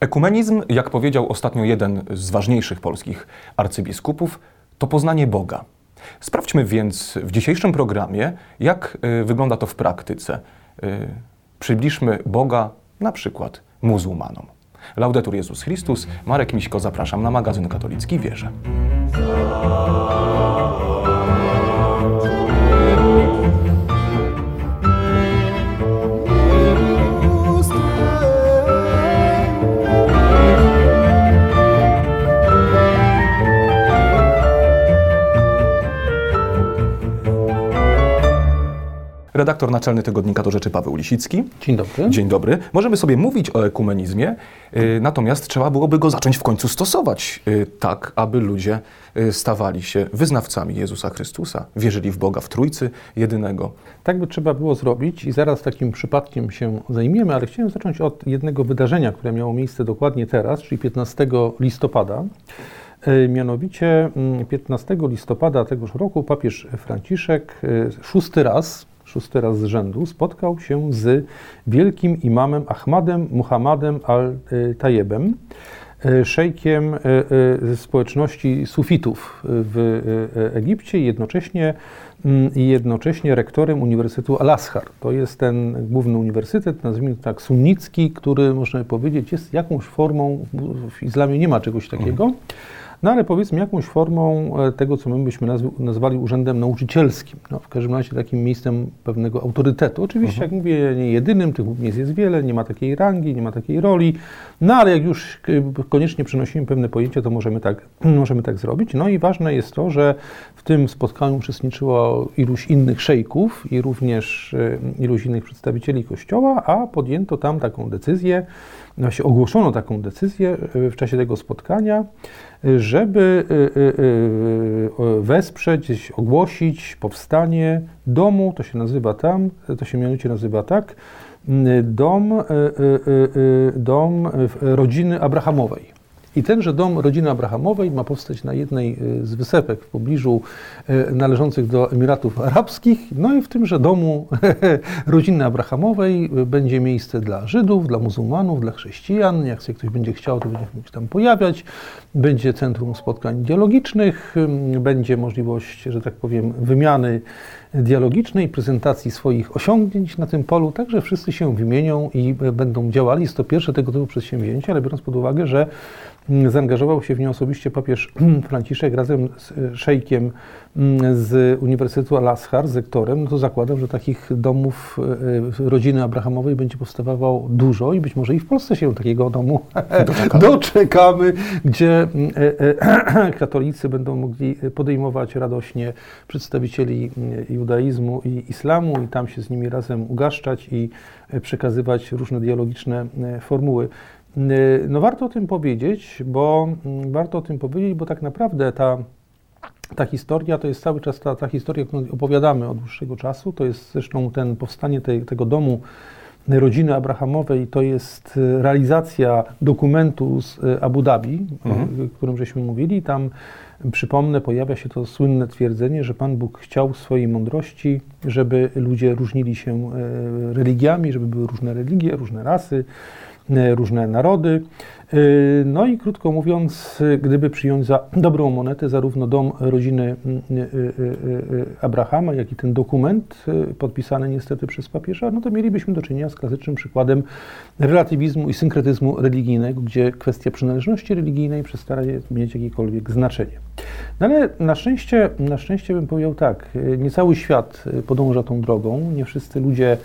Ekumenizm, jak powiedział ostatnio jeden z ważniejszych polskich arcybiskupów, to poznanie Boga. Sprawdźmy więc w dzisiejszym programie, jak y, wygląda to w praktyce. Y, przybliżmy Boga na przykład muzułmanom. Laudetur Jezus Chrystus, Marek Miśko, zapraszam na magazyn katolicki Wierze. Redaktor naczelny tygodnika do rzeczy Paweł Lisicki. Dzień dobry. Dzień dobry. Możemy sobie mówić o ekumenizmie, y, natomiast trzeba byłoby go zacząć w końcu stosować y, tak, aby ludzie y, stawali się wyznawcami Jezusa Chrystusa, wierzyli w Boga w Trójcy jedynego. Tak by trzeba było zrobić i zaraz takim przypadkiem się zajmiemy, ale chciałem zacząć od jednego wydarzenia, które miało miejsce dokładnie teraz, czyli 15 listopada. Mianowicie mm, 15 listopada tegoż roku papież Franciszek szósty raz, szósty raz z rzędu spotkał się z wielkim imamem Ahmadem Muhammadem al-Tajebem, e, szejkiem e, e, społeczności sufitów w Egipcie i jednocześnie, mm, i jednocześnie rektorem Uniwersytetu Al-Azhar. To jest ten główny uniwersytet, nazwijmy to tak, sunnicki, który można powiedzieć jest jakąś formą, w islamie nie ma czegoś takiego, no ale powiedzmy jakąś formą e, tego, co my byśmy nazw nazwali urzędem nauczycielskim. No, w każdym razie takim miejscem pewnego autorytetu. Oczywiście, jak mówię, nie jedynym, tych miejsc jest wiele, nie ma takiej rangi, nie ma takiej roli, no ale jak już k- koniecznie przenosimy pewne pojęcie, to możemy tak, możemy tak zrobić. No i ważne jest to, że w tym spotkaniu uczestniczyło iluś innych szejków i również e, iluś innych przedstawicieli Kościoła, a podjęto tam taką decyzję, właśnie ogłoszono taką decyzję e, w czasie tego spotkania, e, żeby e, e, e, wesprzeć, ogłosić powstanie domu, to się nazywa tam, to się mianowicie nazywa tak, dom, dom rodziny Abrahamowej. I tenże dom rodziny Abrahamowej ma powstać na jednej e, z wysepek w pobliżu e, należących do Emiratów Arabskich. No i w tymże domu rodziny Abrahamowej e, będzie miejsce dla Żydów, dla muzułmanów, dla chrześcijan. Jak sobie ktoś będzie chciał, to będzie mógł się tam pojawiać. Będzie centrum spotkań dialogicznych, będzie możliwość, że tak powiem, wymiany dialogicznej, prezentacji swoich osiągnięć na tym polu. Także wszyscy się wymienią i będą działali. Jest to pierwsze tego typu przedsięwzięcie, ale biorąc pod uwagę, że mm, zaangażował się w nie osobiście papież Franciszek razem z e, szejkiem mm, z Uniwersytetu Al-Azhar, z rektorem, no to zakładam, że takich domów e, e, rodziny Abrahamowej będzie powstawało dużo i być może i w Polsce się takiego domu Doczekamy. doczekamy, gdzie katolicy będą mogli podejmować radośnie przedstawicieli mm, judaizmu i islamu i tam się z nimi razem ugaszczać i e, przekazywać różne dialogiczne e, formuły. E, No warto o tym powiedzieć, bo mm, warto o tym powiedzieć, bo tak naprawdę ta ta historia to jest cały czas ta, ta historia, którą opowiadamy od dłuższego czasu. To jest zresztą ten powstanie tej, tego domu rodziny Abrahamowej, to jest realizacja dokumentu z Abu Dhabi, Mhm. o którym żeśmy mówili. Tam, przypomnę, pojawia się to słynne twierdzenie, że Pan Bóg chciał swojej mądrości, żeby ludzie różnili się e, religiami, żeby były różne religie, różne rasy, e, różne narody. E, No i krótko mówiąc, gdyby przyjąć za dobrą monetę zarówno dom rodziny e, e, Abrahama, jak i ten dokument podpisany niestety przez papieża, no to mielibyśmy do czynienia z klasycznym przykładem relatywizmu i synkretyzmu religijnego, gdzie kwestia przynależności religijnej przestaje mieć jakiekolwiek znaczenie. No ale na szczęście, na szczęście bym powiedział tak, nie cały świat podąża tą drogą, nie wszyscy ludzie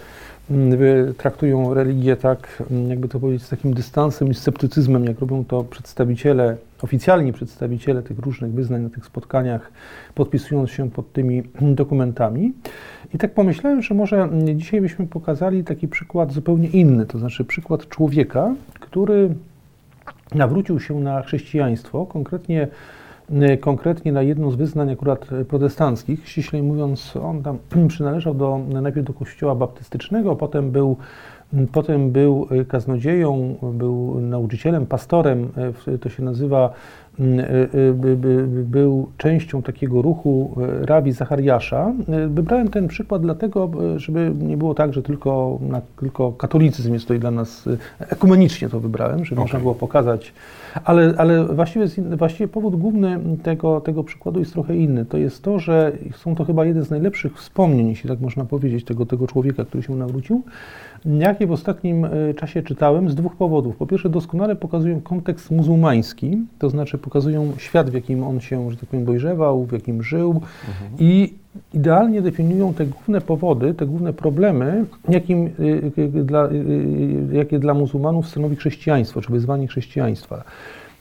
traktują religię tak, mm, jakby to powiedzieć, z takim dystansem i sceptycyzmem, jak robią to przedstawiciele, oficjalni przedstawiciele tych różnych wyznań na tych spotkaniach, podpisując się pod tymi mm, dokumentami. I tak pomyślałem, że może mm, dzisiaj byśmy pokazali taki przykład zupełnie inny, to znaczy przykład człowieka, który nawrócił się na chrześcijaństwo, konkretnie, konkretnie na jedno z wyznań akurat protestanckich. Ściślej mówiąc, on tam przynależał do, najpierw do kościoła baptystycznego, potem był Potem był kaznodzieją, był nauczycielem, pastorem, to się nazywa był częścią takiego ruchu rabi Zachariasza. Wybrałem ten przykład dlatego, żeby nie było tak, że tylko, na, tylko katolicyzm jest tutaj dla nas, ekumenicznie to wybrałem, żeby okay. można było pokazać. Ale, ale właściwie, właściwie powód główny tego, tego przykładu jest trochę inny. To jest to, że są to chyba jeden z najlepszych wspomnień, jeśli tak można powiedzieć, tego, tego człowieka, który się nawrócił jakie w ostatnim e, czasie czytałem z dwóch powodów. Po pierwsze, doskonale pokazują kontekst muzułmański, to znaczy pokazują świat, w jakim on się, że tak powiem, dojrzewał, w jakim żył mhm. i idealnie definiują te główne powody, te główne problemy, jakim, e, dla, e, jakie dla muzułmanów stanowi chrześcijaństwo, czy wyzwanie chrześcijaństwa.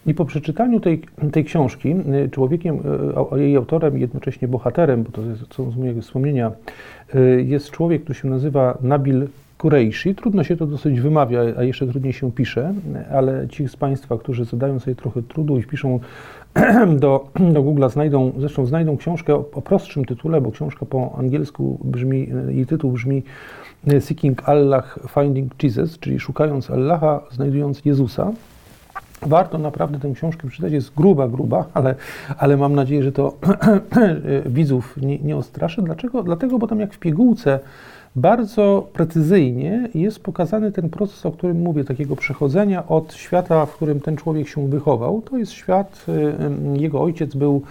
I po przeczytaniu tej, tej książki, człowiekiem, jej autorem i jednocześnie bohaterem, bo to są z mojego wspomnienia, jest człowiek, który się nazywa Nabil Kureishi. Trudno się to dosyć wymawia, a jeszcze trudniej się pisze, ale ci z Państwa, którzy zadają sobie trochę trudu i wpiszą do, do Google'a, znajdą, zresztą znajdą książkę o, o prostszym tytule, bo książka po angielsku brzmi, jej tytuł brzmi Seeking Allah, Finding Jesus, czyli szukając Allaha, znajdując Jezusa. Warto naprawdę tę książkę przeczytać, jest gruba, gruba, ale, ale mam nadzieję, że to widzów nie, nie ostraszy. Dlaczego? Dlatego, bo tam jak w pigułce bardzo precyzyjnie jest pokazany ten proces, o którym mówię, takiego przechodzenia od świata, w którym ten człowiek się wychował. To jest świat, y, jego ojciec był,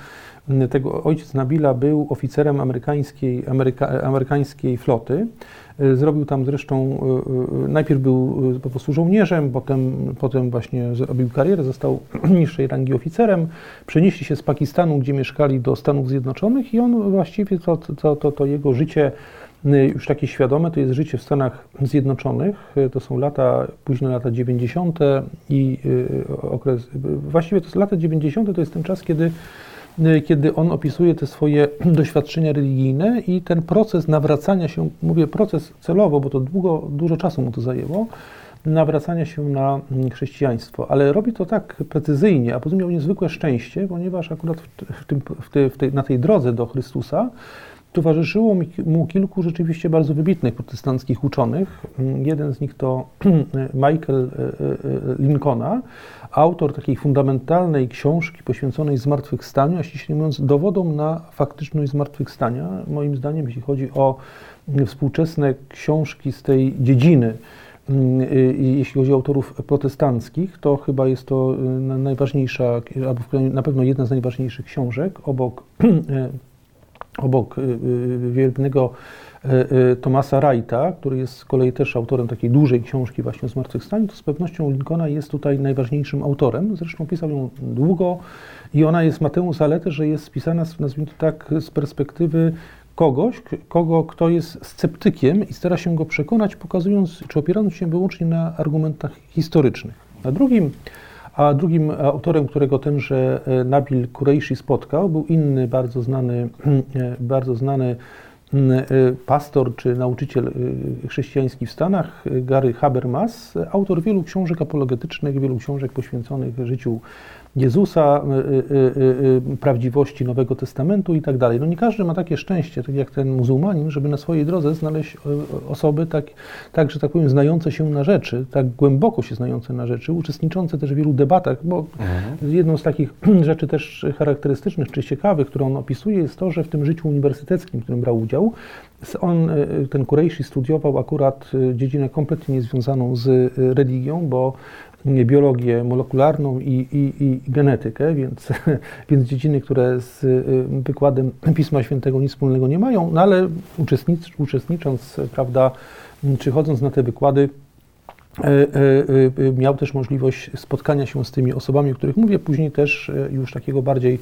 y, tego ojciec Nabila był oficerem amerykańskiej, Ameryka, amerykańskiej floty. Y, zrobił tam zresztą, najpierw był po prostu żołnierzem, potem, potem właśnie zrobił karierę, został niższej rangi oficerem. Przenieśli się z Pakistanu, gdzie mieszkali, do Stanów Zjednoczonych i on właściwie to, to, to, to jego życie Y, już takie świadome, to jest życie w Stanach Zjednoczonych. Y, to są lata, późne lata 90. i y, okres, właściwie to lata 90. to jest ten czas, kiedy, kiedy on opisuje te swoje doświadczenia religijne i ten proces nawracania się, mówię proces celowo, bo to długo, dużo czasu mu to zajęło, nawracania się na mm, chrześcijaństwo, ale robi to tak precyzyjnie, a potem miał niezwykłe szczęście, ponieważ akurat w tym, w tej, w tej, na tej drodze do Chrystusa Towarzyszyło mu kilku rzeczywiście bardzo wybitnych protestanckich uczonych. Jeden z nich to Michael e, e, Lincolna, autor takiej fundamentalnej książki poświęconej zmartwychwstaniu, a ściśle mówiąc dowodom na faktyczność zmartwychwstania. Moim zdaniem, jeśli chodzi o współczesne książki z tej dziedziny, jeśli chodzi o autorów protestanckich, to chyba jest to najważniejsza, albo na pewno jedna z najważniejszych książek, obok obok y, y, wielbnego y, Tomasa Wrighta, który jest z kolei też autorem takiej dużej książki właśnie o zmartwychwstaniu, to z pewnością Lincolna jest tutaj najważniejszym autorem. Zresztą pisał ją długo i ona jest ma tę zaletę, że jest spisana, nazwijmy to tak, z perspektywy kogoś, kogo, kto jest sceptykiem i stara się go przekonać, pokazując, czy opierając się wyłącznie na argumentach historycznych. Na drugim a drugim autorem, którego tenże e, Nabil Kureishi spotkał, był inny bardzo znany, e, bardzo znany e, pastor czy nauczyciel chrześcijański w Stanach, Gary Habermas, autor wielu książek apologetycznych, wielu książek poświęconych życiu Jezusa, y, y, y, prawdziwości Nowego Testamentu i tak dalej. No nie każdy ma takie szczęście, tak jak ten muzułmanin, żeby na swojej drodze znaleźć osoby tak, tak, że tak powiem, znające się na rzeczy, tak głęboko się znające na rzeczy, uczestniczące też w wielu debatach, bo mhm. jedną z takich rzeczy też charakterystycznych czy ciekawych, którą on opisuje, jest to, że w tym życiu uniwersyteckim, w którym brał udział, on, ten Kureishi studiował akurat dziedzinę kompletnie niezwiązaną z religią, bo biologię molekularną i, i, i genetykę, więc, więc dziedziny, które z y, wykładem Pisma Świętego nic wspólnego nie mają, no ale uczestnicz, uczestnicząc, prawda, czy chodząc na te wykłady, e, e, e, miał też możliwość spotkania się z tymi osobami, o których mówię, później też już takiego bardziej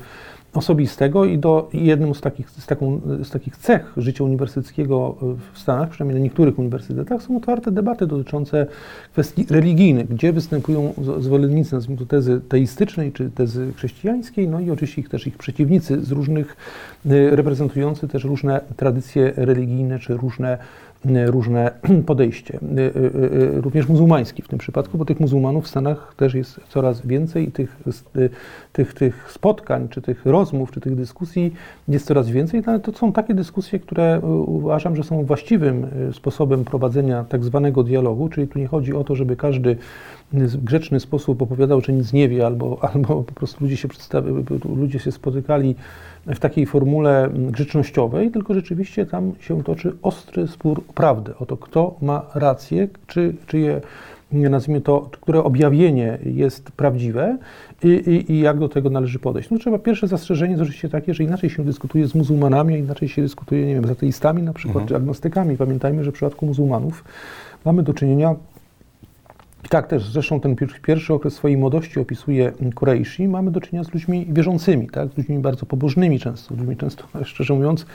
osobistego i do jednym z takich, z, taką, z takich cech życia uniwersyteckiego w Stanach, przynajmniej na niektórych uniwersytetach, są otwarte debaty dotyczące kwestii religijnych, gdzie występują zwolennicy, nazwijmy to tezy teistycznej czy tezy chrześcijańskiej, no i oczywiście też ich przeciwnicy z różnych, y, reprezentujący też różne tradycje religijne czy różne różne podejście, również muzułmański w tym przypadku, bo tych muzułmanów w Stanach też jest coraz więcej i tych, tych, tych spotkań, czy tych rozmów, czy tych dyskusji jest coraz więcej, ale to są takie dyskusje, które uważam, że są właściwym sposobem prowadzenia tak zwanego dialogu, czyli tu nie chodzi o to, żeby każdy grzeczny sposób opowiadał, że nic nie wie, albo, albo po prostu ludzie się, ludzie się spotykali w takiej formule grzecznościowej, tylko rzeczywiście tam się toczy ostry spór o prawdę, o to, kto ma rację, czy, czyje, nazwijmy to, które objawienie jest prawdziwe i, i, i, jak do tego należy podejść. No trzeba pierwsze zastrzeżenie jest oczywiście takie, że inaczej się dyskutuje z muzułmanami, a inaczej się dyskutuje, nie wiem, z ateistami na przykład, mhm. czy agnostykami. Pamiętajmy, że w przypadku muzułmanów mamy do czynienia i tak też, zresztą ten pierwszy okres swojej młodości opisuje Kureishi. Mamy do czynienia z ludźmi wierzącymi, tak? z ludźmi bardzo pobożnymi często, ludźmi często, szczerze mówiąc,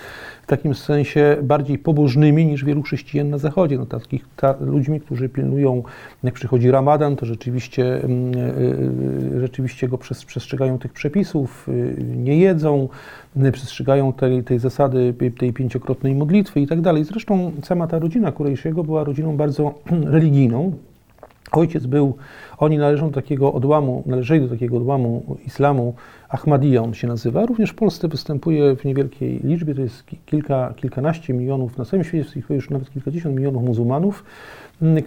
w takim sensie bardziej pobożnymi niż wielu chrześcijan na Zachodzie. No, takich ta, ludźmi, którzy pilnują, jak przychodzi Ramadan, to rzeczywiście, yy, rzeczywiście go przez, przestrzegają tych przepisów, yy, nie jedzą, yy, przestrzegają tej, tej zasady, tej pięciokrotnej modlitwy i tak dalej. Zresztą sama ta rodzina Kureishiego była rodziną bardzo religijną. Ojciec był, oni należą do takiego odłamu, należeli do takiego odłamu islamu, Ahmadiyya on się nazywa. Również w Polsce występuje w niewielkiej liczbie, to jest kilka, kilkanaście milionów, na całym świecie jest już nawet kilkadziesiąt milionów muzułmanów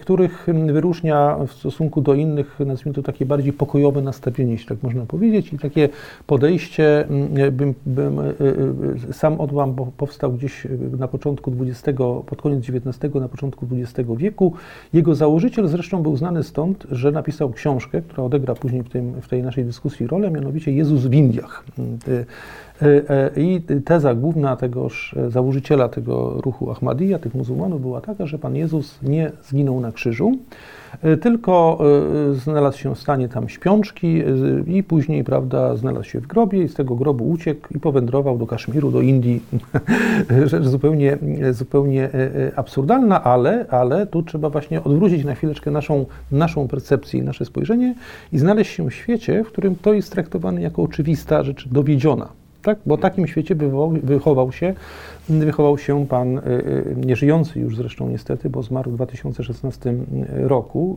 których wyróżnia w stosunku do innych, nazwijmy to takie bardziej pokojowe nastawienie, jeśli tak można powiedzieć, i takie podejście, bym, bym, e, e, sam odłam powstał gdzieś na początku XX, pod koniec XIX, na początku XX wieku. Jego założyciel zresztą był znany stąd, że napisał książkę, która odegra później w, tym, w tej naszej dyskusji rolę, mianowicie Jezus w Indiach. E, I teza główna tegoż założyciela tego ruchu Ahmadiyya, tych muzułmanów, była taka, że Pan Jezus nie zginął na krzyżu, e, tylko e, znalazł się w stanie tam śpiączki i później, prawda, znalazł się w grobie i z tego grobu uciekł i powędrował do Kaszmiru, do Indii. Rzecz zupełnie, zupełnie absurdalna, ale, ale tu trzeba właśnie odwrócić na chwileczkę naszą, naszą percepcję i nasze spojrzenie i znaleźć się w świecie, w którym to jest traktowane jako oczywista rzecz dowiedziona tak? Bo w takim świecie wychował, się, wychował się pan y, y, nieżyjący już zresztą niestety, bo zmarł w 2016 roku,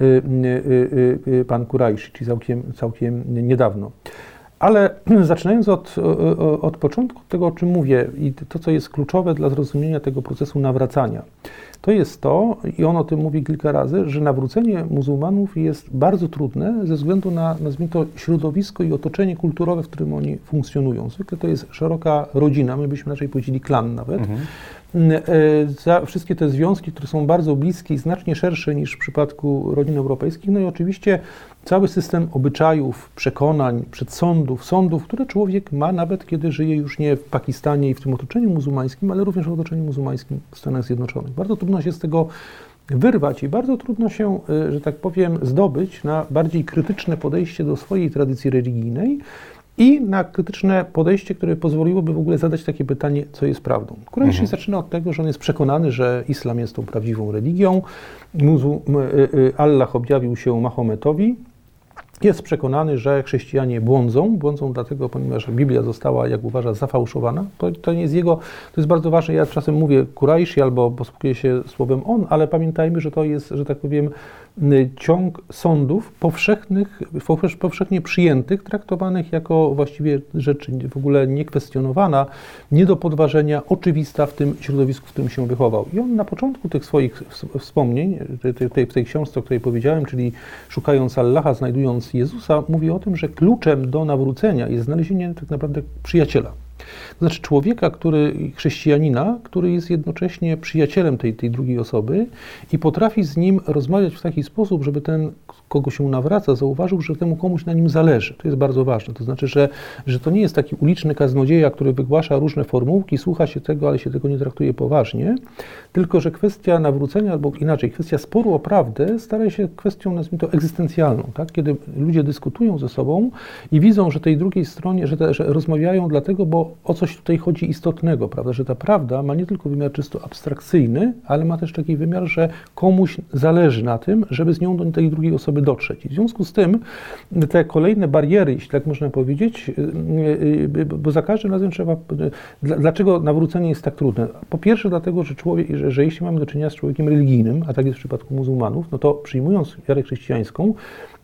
y, pan Kurajsz, czyli całkiem, całkiem niedawno. Ale zaczynając od, od początku tego, o czym mówię i to, co jest kluczowe dla zrozumienia tego procesu nawracania to jest to, i on o tym mówi kilka razy, że nawrócenie muzułmanów jest bardzo trudne ze względu na, nazwijmy to, środowisko i otoczenie kulturowe, w którym oni funkcjonują. Zwykle to jest szeroka rodzina, my byśmy raczej powiedzieli klan nawet. Mhm. E, za wszystkie te związki, które są bardzo bliskie i znacznie szersze niż w przypadku rodzin europejskich, no i oczywiście cały system obyczajów, przekonań, przedsądów, sądów, które człowiek ma nawet kiedy żyje już nie w Pakistanie i w tym otoczeniu muzułmańskim, ale również w otoczeniu muzułmańskim w Stanach Zjednoczonych. Bardzo trudno się z tego wyrwać i bardzo trudno się, e, że tak powiem, zdobyć na bardziej krytyczne podejście do swojej tradycji religijnej, i na krytyczne podejście, które pozwoliłoby w ogóle zadać takie pytanie, co jest prawdą. Kurajszy mhm. zaczyna od tego, że on jest przekonany, że islam jest tą prawdziwą religią, Muzu, y, y, Allah objawił się Mahometowi, jest przekonany, że chrześcijanie błądzą. Błądzą dlatego, ponieważ Biblia została, jak uważa, zafałszowana. To, to nie jest jego, to jest bardzo ważne. Ja czasem mówię Kurajszy albo posługuję się słowem on, ale pamiętajmy, że to jest, że tak powiem, ciąg sądów powszechnych, powszechnie przyjętych, traktowanych jako właściwie rzecz w ogóle niekwestionowana, nie do podważenia, oczywista w tym środowisku, w którym się wychował. I on na początku tych swoich wspomnień, tej, w tej książce, o której powiedziałem, czyli szukając Allaha, znajdując Jezusa, mówi o tym, że kluczem do nawrócenia jest znalezienie tak naprawdę przyjaciela. To znaczy człowieka, który, chrześcijanina, który jest jednocześnie przyjacielem tej, tej drugiej osoby i potrafi z nim rozmawiać w taki sposób, żeby ten, kogo się nawraca, zauważył, że temu komuś na nim zależy. To jest bardzo ważne. To znaczy, że, że to nie jest taki uliczny kaznodzieja, który wygłasza różne formułki, słucha się tego, ale się tego nie traktuje poważnie, tylko że kwestia nawrócenia, albo inaczej, kwestia sporu o prawdę stara się kwestią, nazwijmy to, egzystencjalną. Tak? Kiedy ludzie dyskutują ze sobą i widzą, że tej drugiej stronie, że, te, że rozmawiają dlatego, bo o coś tutaj chodzi istotnego, prawda? Że ta prawda ma nie tylko wymiar czysto abstrakcyjny, ale ma też taki wymiar, że komuś zależy na tym, żeby z nią do tej drugiej osoby dotrzeć. I w związku z tym te kolejne bariery, jeśli tak można powiedzieć, y, y, y, bo za każdym razem trzeba. Dlaczego nawrócenie jest tak trudne? Po pierwsze, dlatego, że człowiek, że, że jeśli mamy do czynienia z człowiekiem religijnym, a tak jest w przypadku muzułmanów, no to przyjmując wiarę chrześcijańską,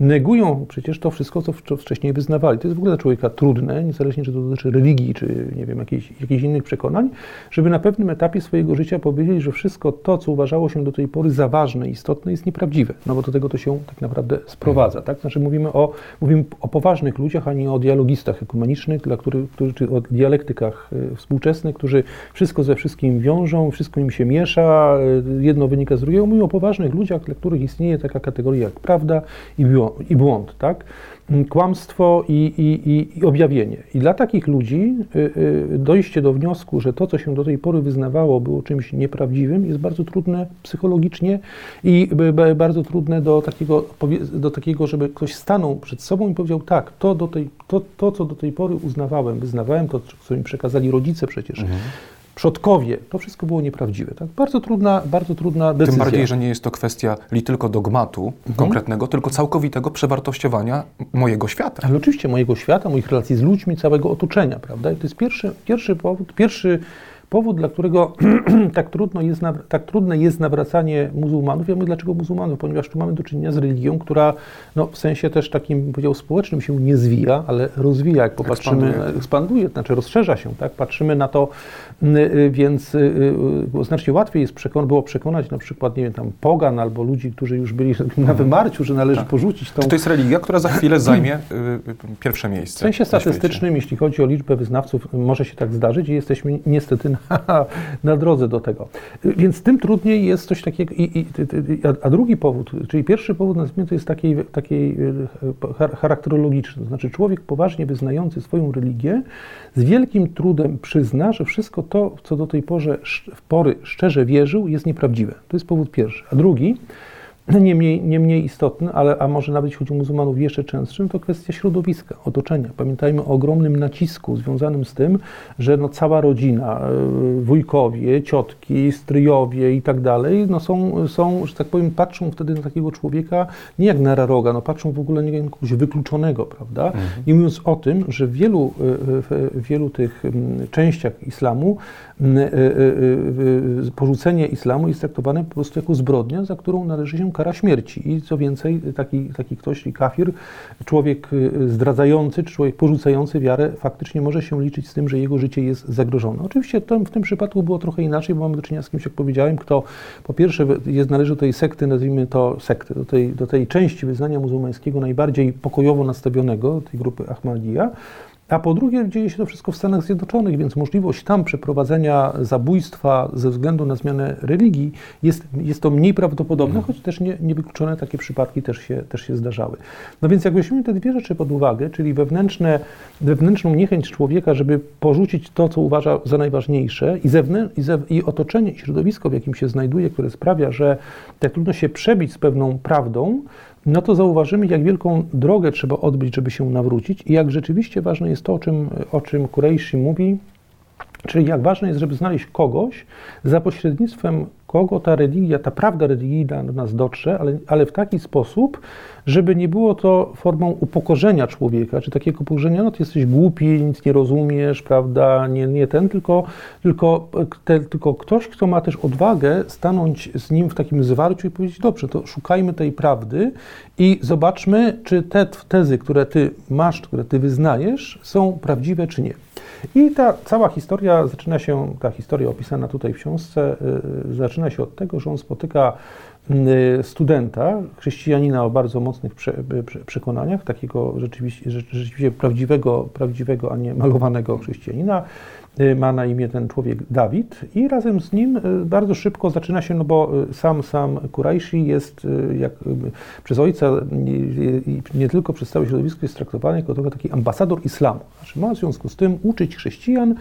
negują przecież to wszystko, co wcześniej wyznawali. To jest w ogóle dla człowieka trudne, niezależnie czy to dotyczy religii, czy nie wiem, jakichś, jakichś innych przekonań, żeby na pewnym etapie swojego życia powiedzieć, że wszystko to, co uważało się do tej pory za ważne istotne, jest nieprawdziwe. No bo do tego to się tak naprawdę sprowadza. Tak? Znaczy mówimy o, mówimy o poważnych ludziach, a nie o dialogistach ekumenicznych, dla których, którzy, czy o dialektykach e, współczesnych, którzy wszystko ze wszystkim wiążą, wszystko im się miesza, e, jedno wynika z drugiego. Mówimy o poważnych ludziach, dla których istnieje taka kategoria jak prawda i błąd, tak? Kłamstwo i, i, i, objawienie. I dla takich ludzi y, y, dojście do wniosku, że to, co się do tej pory wyznawało, było czymś nieprawdziwym, jest bardzo trudne psychologicznie i bardzo trudne do takiego, do takiego żeby ktoś stanął przed sobą i powiedział: Tak, to, do tej, to, to co do tej pory uznawałem, wyznawałem, to, co mi przekazali rodzice przecież. Mhm przodkowie, to wszystko było nieprawdziwe. Tak? Bardzo, trudna, bardzo trudna decyzja. Tym bardziej, że nie jest to kwestia li tylko dogmatu mhm. konkretnego, tylko całkowitego przewartościowania mojego świata. Ale oczywiście mojego świata, moich relacji z ludźmi, całego otoczenia, prawda? I to jest pierwszy, pierwszy powód, pierwszy Powód, dla którego tak, trudno jest, tak trudne jest nawracanie muzułmanów, ja mówię dlaczego muzułmanów, ponieważ tu mamy do czynienia z religią, która no, w sensie też takim, powiedział, społecznym się nie zwija, ale rozwija, jak popatrzymy, ekspanduje, ekspanduje znaczy rozszerza się, tak, patrzymy na to, y, więc y, y, znacznie łatwiej jest przekon było przekonać na przykład, nie wiem, tam pogan albo ludzi, którzy już byli na mhm. wymarciu, że należy tak. porzucić tą... To jest religia, która za chwilę zajmie pierwsze miejsce? W sensie statystycznym, jeśli chodzi o liczbę wyznawców, może się tak zdarzyć i jesteśmy niestety na drodze do tego. Więc tym trudniej jest coś takiego. I, i, a drugi powód, czyli pierwszy powód, nazwijmy to jest takiej, takiej e, charakterologiczny. To znaczy, człowiek poważnie wyznający swoją religię z wielkim trudem przyzna, że wszystko to, co do tej pory, pory szczerze wierzył, jest nieprawdziwe. To jest powód pierwszy. A drugi, nie mniej, nie mniej istotny, ale a może nawet o muzułmanów jeszcze częstszym, to kwestia środowiska, otoczenia. Pamiętajmy o ogromnym nacisku związanym z tym, że no cała rodzina, e, wujkowie, ciotki, stryjowie i tak dalej, no są, są, że tak powiem, patrzą wtedy na takiego człowieka nie jak na raroga, no patrzą w ogóle nie jak kogoś wykluczonego, prawda? Mhm. Nie mówiąc o tym, że w wielu, e, w wielu tych częściach islamu porzucenie islamu jest traktowane po prostu jako zbrodnia, za którą należy się kara śmierci. I co więcej, taki, taki ktoś, kafir, człowiek y, zdradzający, czy człowiek porzucający wiarę, faktycznie może się liczyć z tym, że jego życie jest zagrożone. Oczywiście to, w tym przypadku było trochę inaczej, bo mamy do czynienia z kimś, jak powiedziałem, kto po pierwsze jest, należy do tej sekty, nazwijmy to sekty, do tej, do tej części wyznania muzułmańskiego najbardziej pokojowo nastawionego, tej grupy Ahmadiyya, a po drugie, dzieje się to wszystko w Stanach Zjednoczonych, więc możliwość tam przeprowadzenia zabójstwa ze względu na zmianę religii jest, jest to mniej prawdopodobne, choć też nie, niewykluczone takie przypadki też się, też się zdarzały. No więc jak weźmiemy te dwie rzeczy pod uwagę, czyli wewnętrzne, wewnętrzną niechęć człowieka, żeby porzucić to, co uważa za najważniejsze i, zewnę, i, ze, i otoczenie, i środowisko, w jakim się znajduje, które sprawia, że tak trudno się przebić z pewną prawdą, no to zauważymy, jak wielką drogę trzeba odbyć, żeby się nawrócić i jak rzeczywiście ważne jest to, o czym, o czym mówi, czyli jak ważne jest, żeby znaleźć kogoś, za pośrednictwem kogo ta religia, ta prawda religijna do nas dotrze, ale, ale w taki sposób, żeby nie było to formą upokorzenia człowieka, czy takiego upokorzenia, no ty jesteś głupi, nic nie rozumiesz, prawda, nie, nie ten, tylko, tylko, te, tylko ktoś, kto ma też odwagę stanąć z nim w takim zwarciu i powiedzieć, dobrze, to szukajmy tej prawdy i zobaczmy, czy te tezy, które ty masz, które ty wyznajesz, są prawdziwe, czy nie. I ta cała historia zaczyna się, ta historia opisana tutaj w książce, y, zaczyna się od tego, że on spotyka y, studenta, chrześcijanina o bardzo mocnych prze, prze, przekonaniach, takiego rzeczywiście, rzeczywiście prawdziwego, prawdziwego, a nie malowanego chrześcijanina, Y, ma na imię ten człowiek Dawid i razem z nim y, bardzo szybko zaczyna się, no bo y, sam, sam Kurajshi jest jak, przez ojca i nie tylko przez całe środowisko jest traktowany jako trochę taki ambasador islamu. Znaczy ma w związku z tym uczyć chrześcijan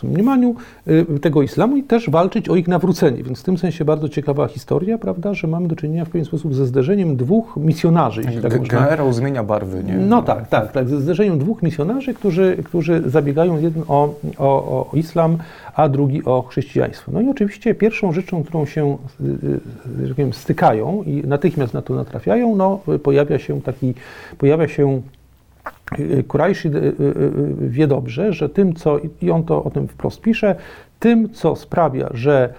w mniemaniu y, tego islamu i też walczyć o ich nawrócenie. Więc w tym sensie bardzo ciekawa historia, prawda, że mamy do czynienia w pewien sposób ze zderzeniem dwóch misjonarzy. jeśli tak można- Generał zmienia barwy, nie? no tak, tak, tak. Ze zderzeniem dwóch misjonarzy, którzy, którzy zabiegają jeden o, o, o islam, a drugi o chrześcijaństwo. No i oczywiście pierwszą rzeczą, którą się y, y, że tak powiem, stykają i natychmiast na to natrafiają, no, pojawia się taki, pojawia się Kurajszy y, y, y, wie dobrze, że tym, co, i on to o tym wprost pisze, tym, co sprawia, że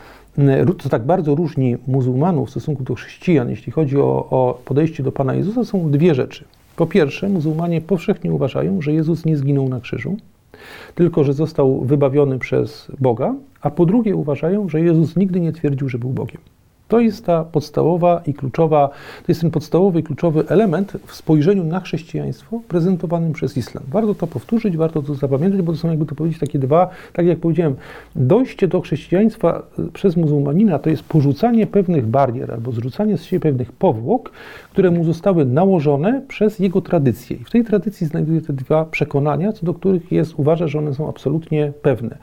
co tak bardzo różni muzułmanów w stosunku do chrześcijan, jeśli chodzi o, o podejście do Pana Jezusa, są dwie rzeczy. Po pierwsze, muzułmanie powszechnie uważają, że Jezus nie zginął na krzyżu, tylko że został wybawiony przez Boga, a po drugie uważają, że Jezus nigdy nie twierdził, że był Bogiem. To jest ta podstawowa i kluczowa, to jest ten podstawowy i kluczowy element w spojrzeniu na chrześcijaństwo prezentowanym przez islam. Warto to powtórzyć, warto to zapamiętać, bo to są jakby to powiedzieć takie dwa, tak jak powiedziałem, dojście do chrześcijaństwa y, przez muzułmanina to jest porzucanie pewnych barier albo zrzucanie z siebie pewnych powłok, które mu zostały nałożone przez jego tradycję. I w tej tradycji znajduje te dwa przekonania, co do których jest, uważa, że one są absolutnie pewne.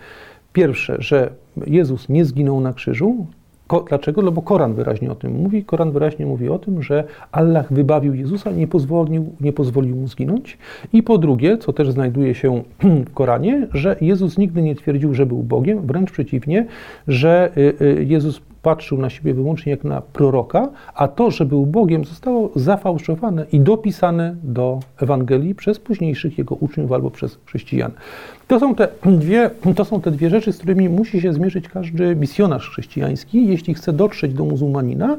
Pierwsze, że Jezus nie zginął na krzyżu. Ko- dlaczego? No bo Koran wyraźnie o tym mówi. Koran wyraźnie mówi o tym, że Allah wybawił Jezusa, nie pozwolił, nie pozwolił mu zginąć. I po drugie, co też znajduje się w Koranie, że Jezus nigdy nie twierdził, że był Bogiem, wręcz przeciwnie, że y, y, Jezus patrzył na siebie wyłącznie jak na proroka, a to, że był Bogiem, zostało zafałszowane i dopisane do Ewangelii przez późniejszych jego uczniów albo przez chrześcijan. To są, te dwie, to są te dwie rzeczy, z którymi musi się zmierzyć każdy misjonarz chrześcijański, jeśli chce dotrzeć do muzułmanina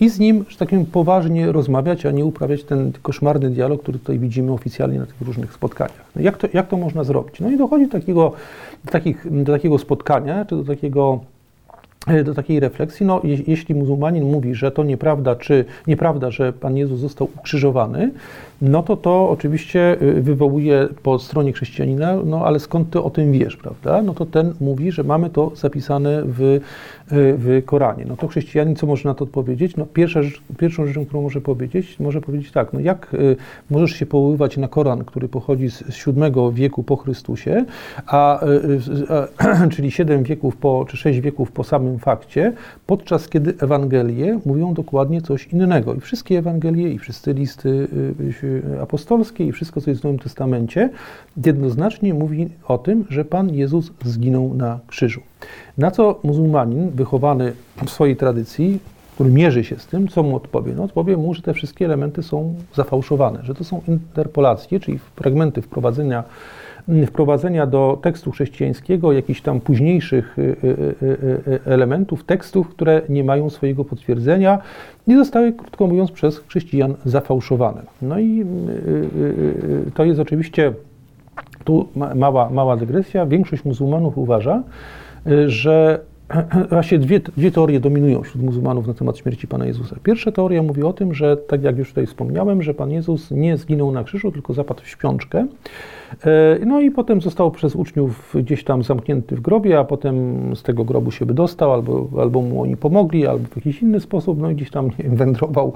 i z nim, że tak poważnie rozmawiać, a nie uprawiać ten koszmarny dialog, który tutaj widzimy oficjalnie na tych różnych spotkaniach. No jak, to, jak to można zrobić? No i dochodzi do takiego, do, takich, do takiego spotkania, czy do takiego do takiej refleksji, no, je, jeśli muzułmanin mówi, że to nieprawda, czy nieprawda, że Pan Jezus został ukrzyżowany, no to to oczywiście y, wywołuje po stronie chrześcijanina, no ale skąd ty o tym wiesz, prawda? No to ten mówi, że mamy to zapisane w, y, w Koranie. No to chrześcijanin co może na to odpowiedzieć? No pierwsza rzecz, pierwszą rzeczą, którą może powiedzieć, może powiedzieć tak, no jak y, możesz się powoływać na Koran, który pochodzi z, VII wieku po Chrystusie, a, a czyli 7 wieków po, czy 6 wieków po samym fakcie, podczas kiedy Ewangelie mówią dokładnie coś innego. I wszystkie Ewangelie i wszyscy listy y, apostolskie i wszystko, co jest w Nowym Testamencie, jednoznacznie mówi o tym, że Pan Jezus zginął na krzyżu. Na co muzułmanin, wychowany w swojej tradycji, który mierzy się z tym, co mu odpowie? No odpowie mu, że te wszystkie elementy są zafałszowane, że to są interpolacje, czyli fragmenty wprowadzenia wprowadzenia do tekstu chrześcijańskiego jakichś tam późniejszych y, y, y, elementów, tekstów, które nie mają swojego potwierdzenia i zostały, krótko mówiąc, przez chrześcijan zafałszowane. No i to jest oczywiście tu mała, mała dygresja. Większość muzułmanów uważa, że Właśnie dwie, dwie teorie dominują wśród muzułmanów na temat śmierci Pana Jezusa. Pierwsza teoria mówi o tym, że tak jak już tutaj wspomniałem, że Pan Jezus nie zginął na krzyżu, tylko zapadł w śpiączkę. No i potem został przez uczniów gdzieś tam zamknięty w grobie, a potem z tego grobu się wydostał, albo, albo mu oni pomogli, albo w jakiś inny sposób, no i gdzieś tam nie wiem, wędrował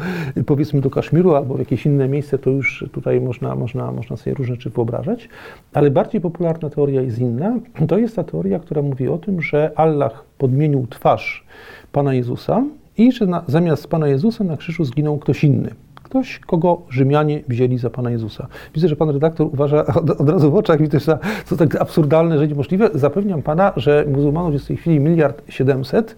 powiedzmy do Kaszmiru, albo w jakieś inne miejsce, to już tutaj można, można, można sobie różne rzeczy wyobrażać. Ale bardziej popularna teoria jest inna. To jest ta teoria, która mówi o tym, że Allah podmienił twarz Pana Jezusa i że na, zamiast Pana Jezusa na krzyżu zginął ktoś inny ktoś, kogo Rzymianie wzięli za Pana Jezusa. Widzę, że Pan redaktor uważa od, od razu w oczach, widzę, że to tak absurdalne, że niemożliwe. Zapewniam Pana, że muzułmanów jest w tej chwili miliard siedemset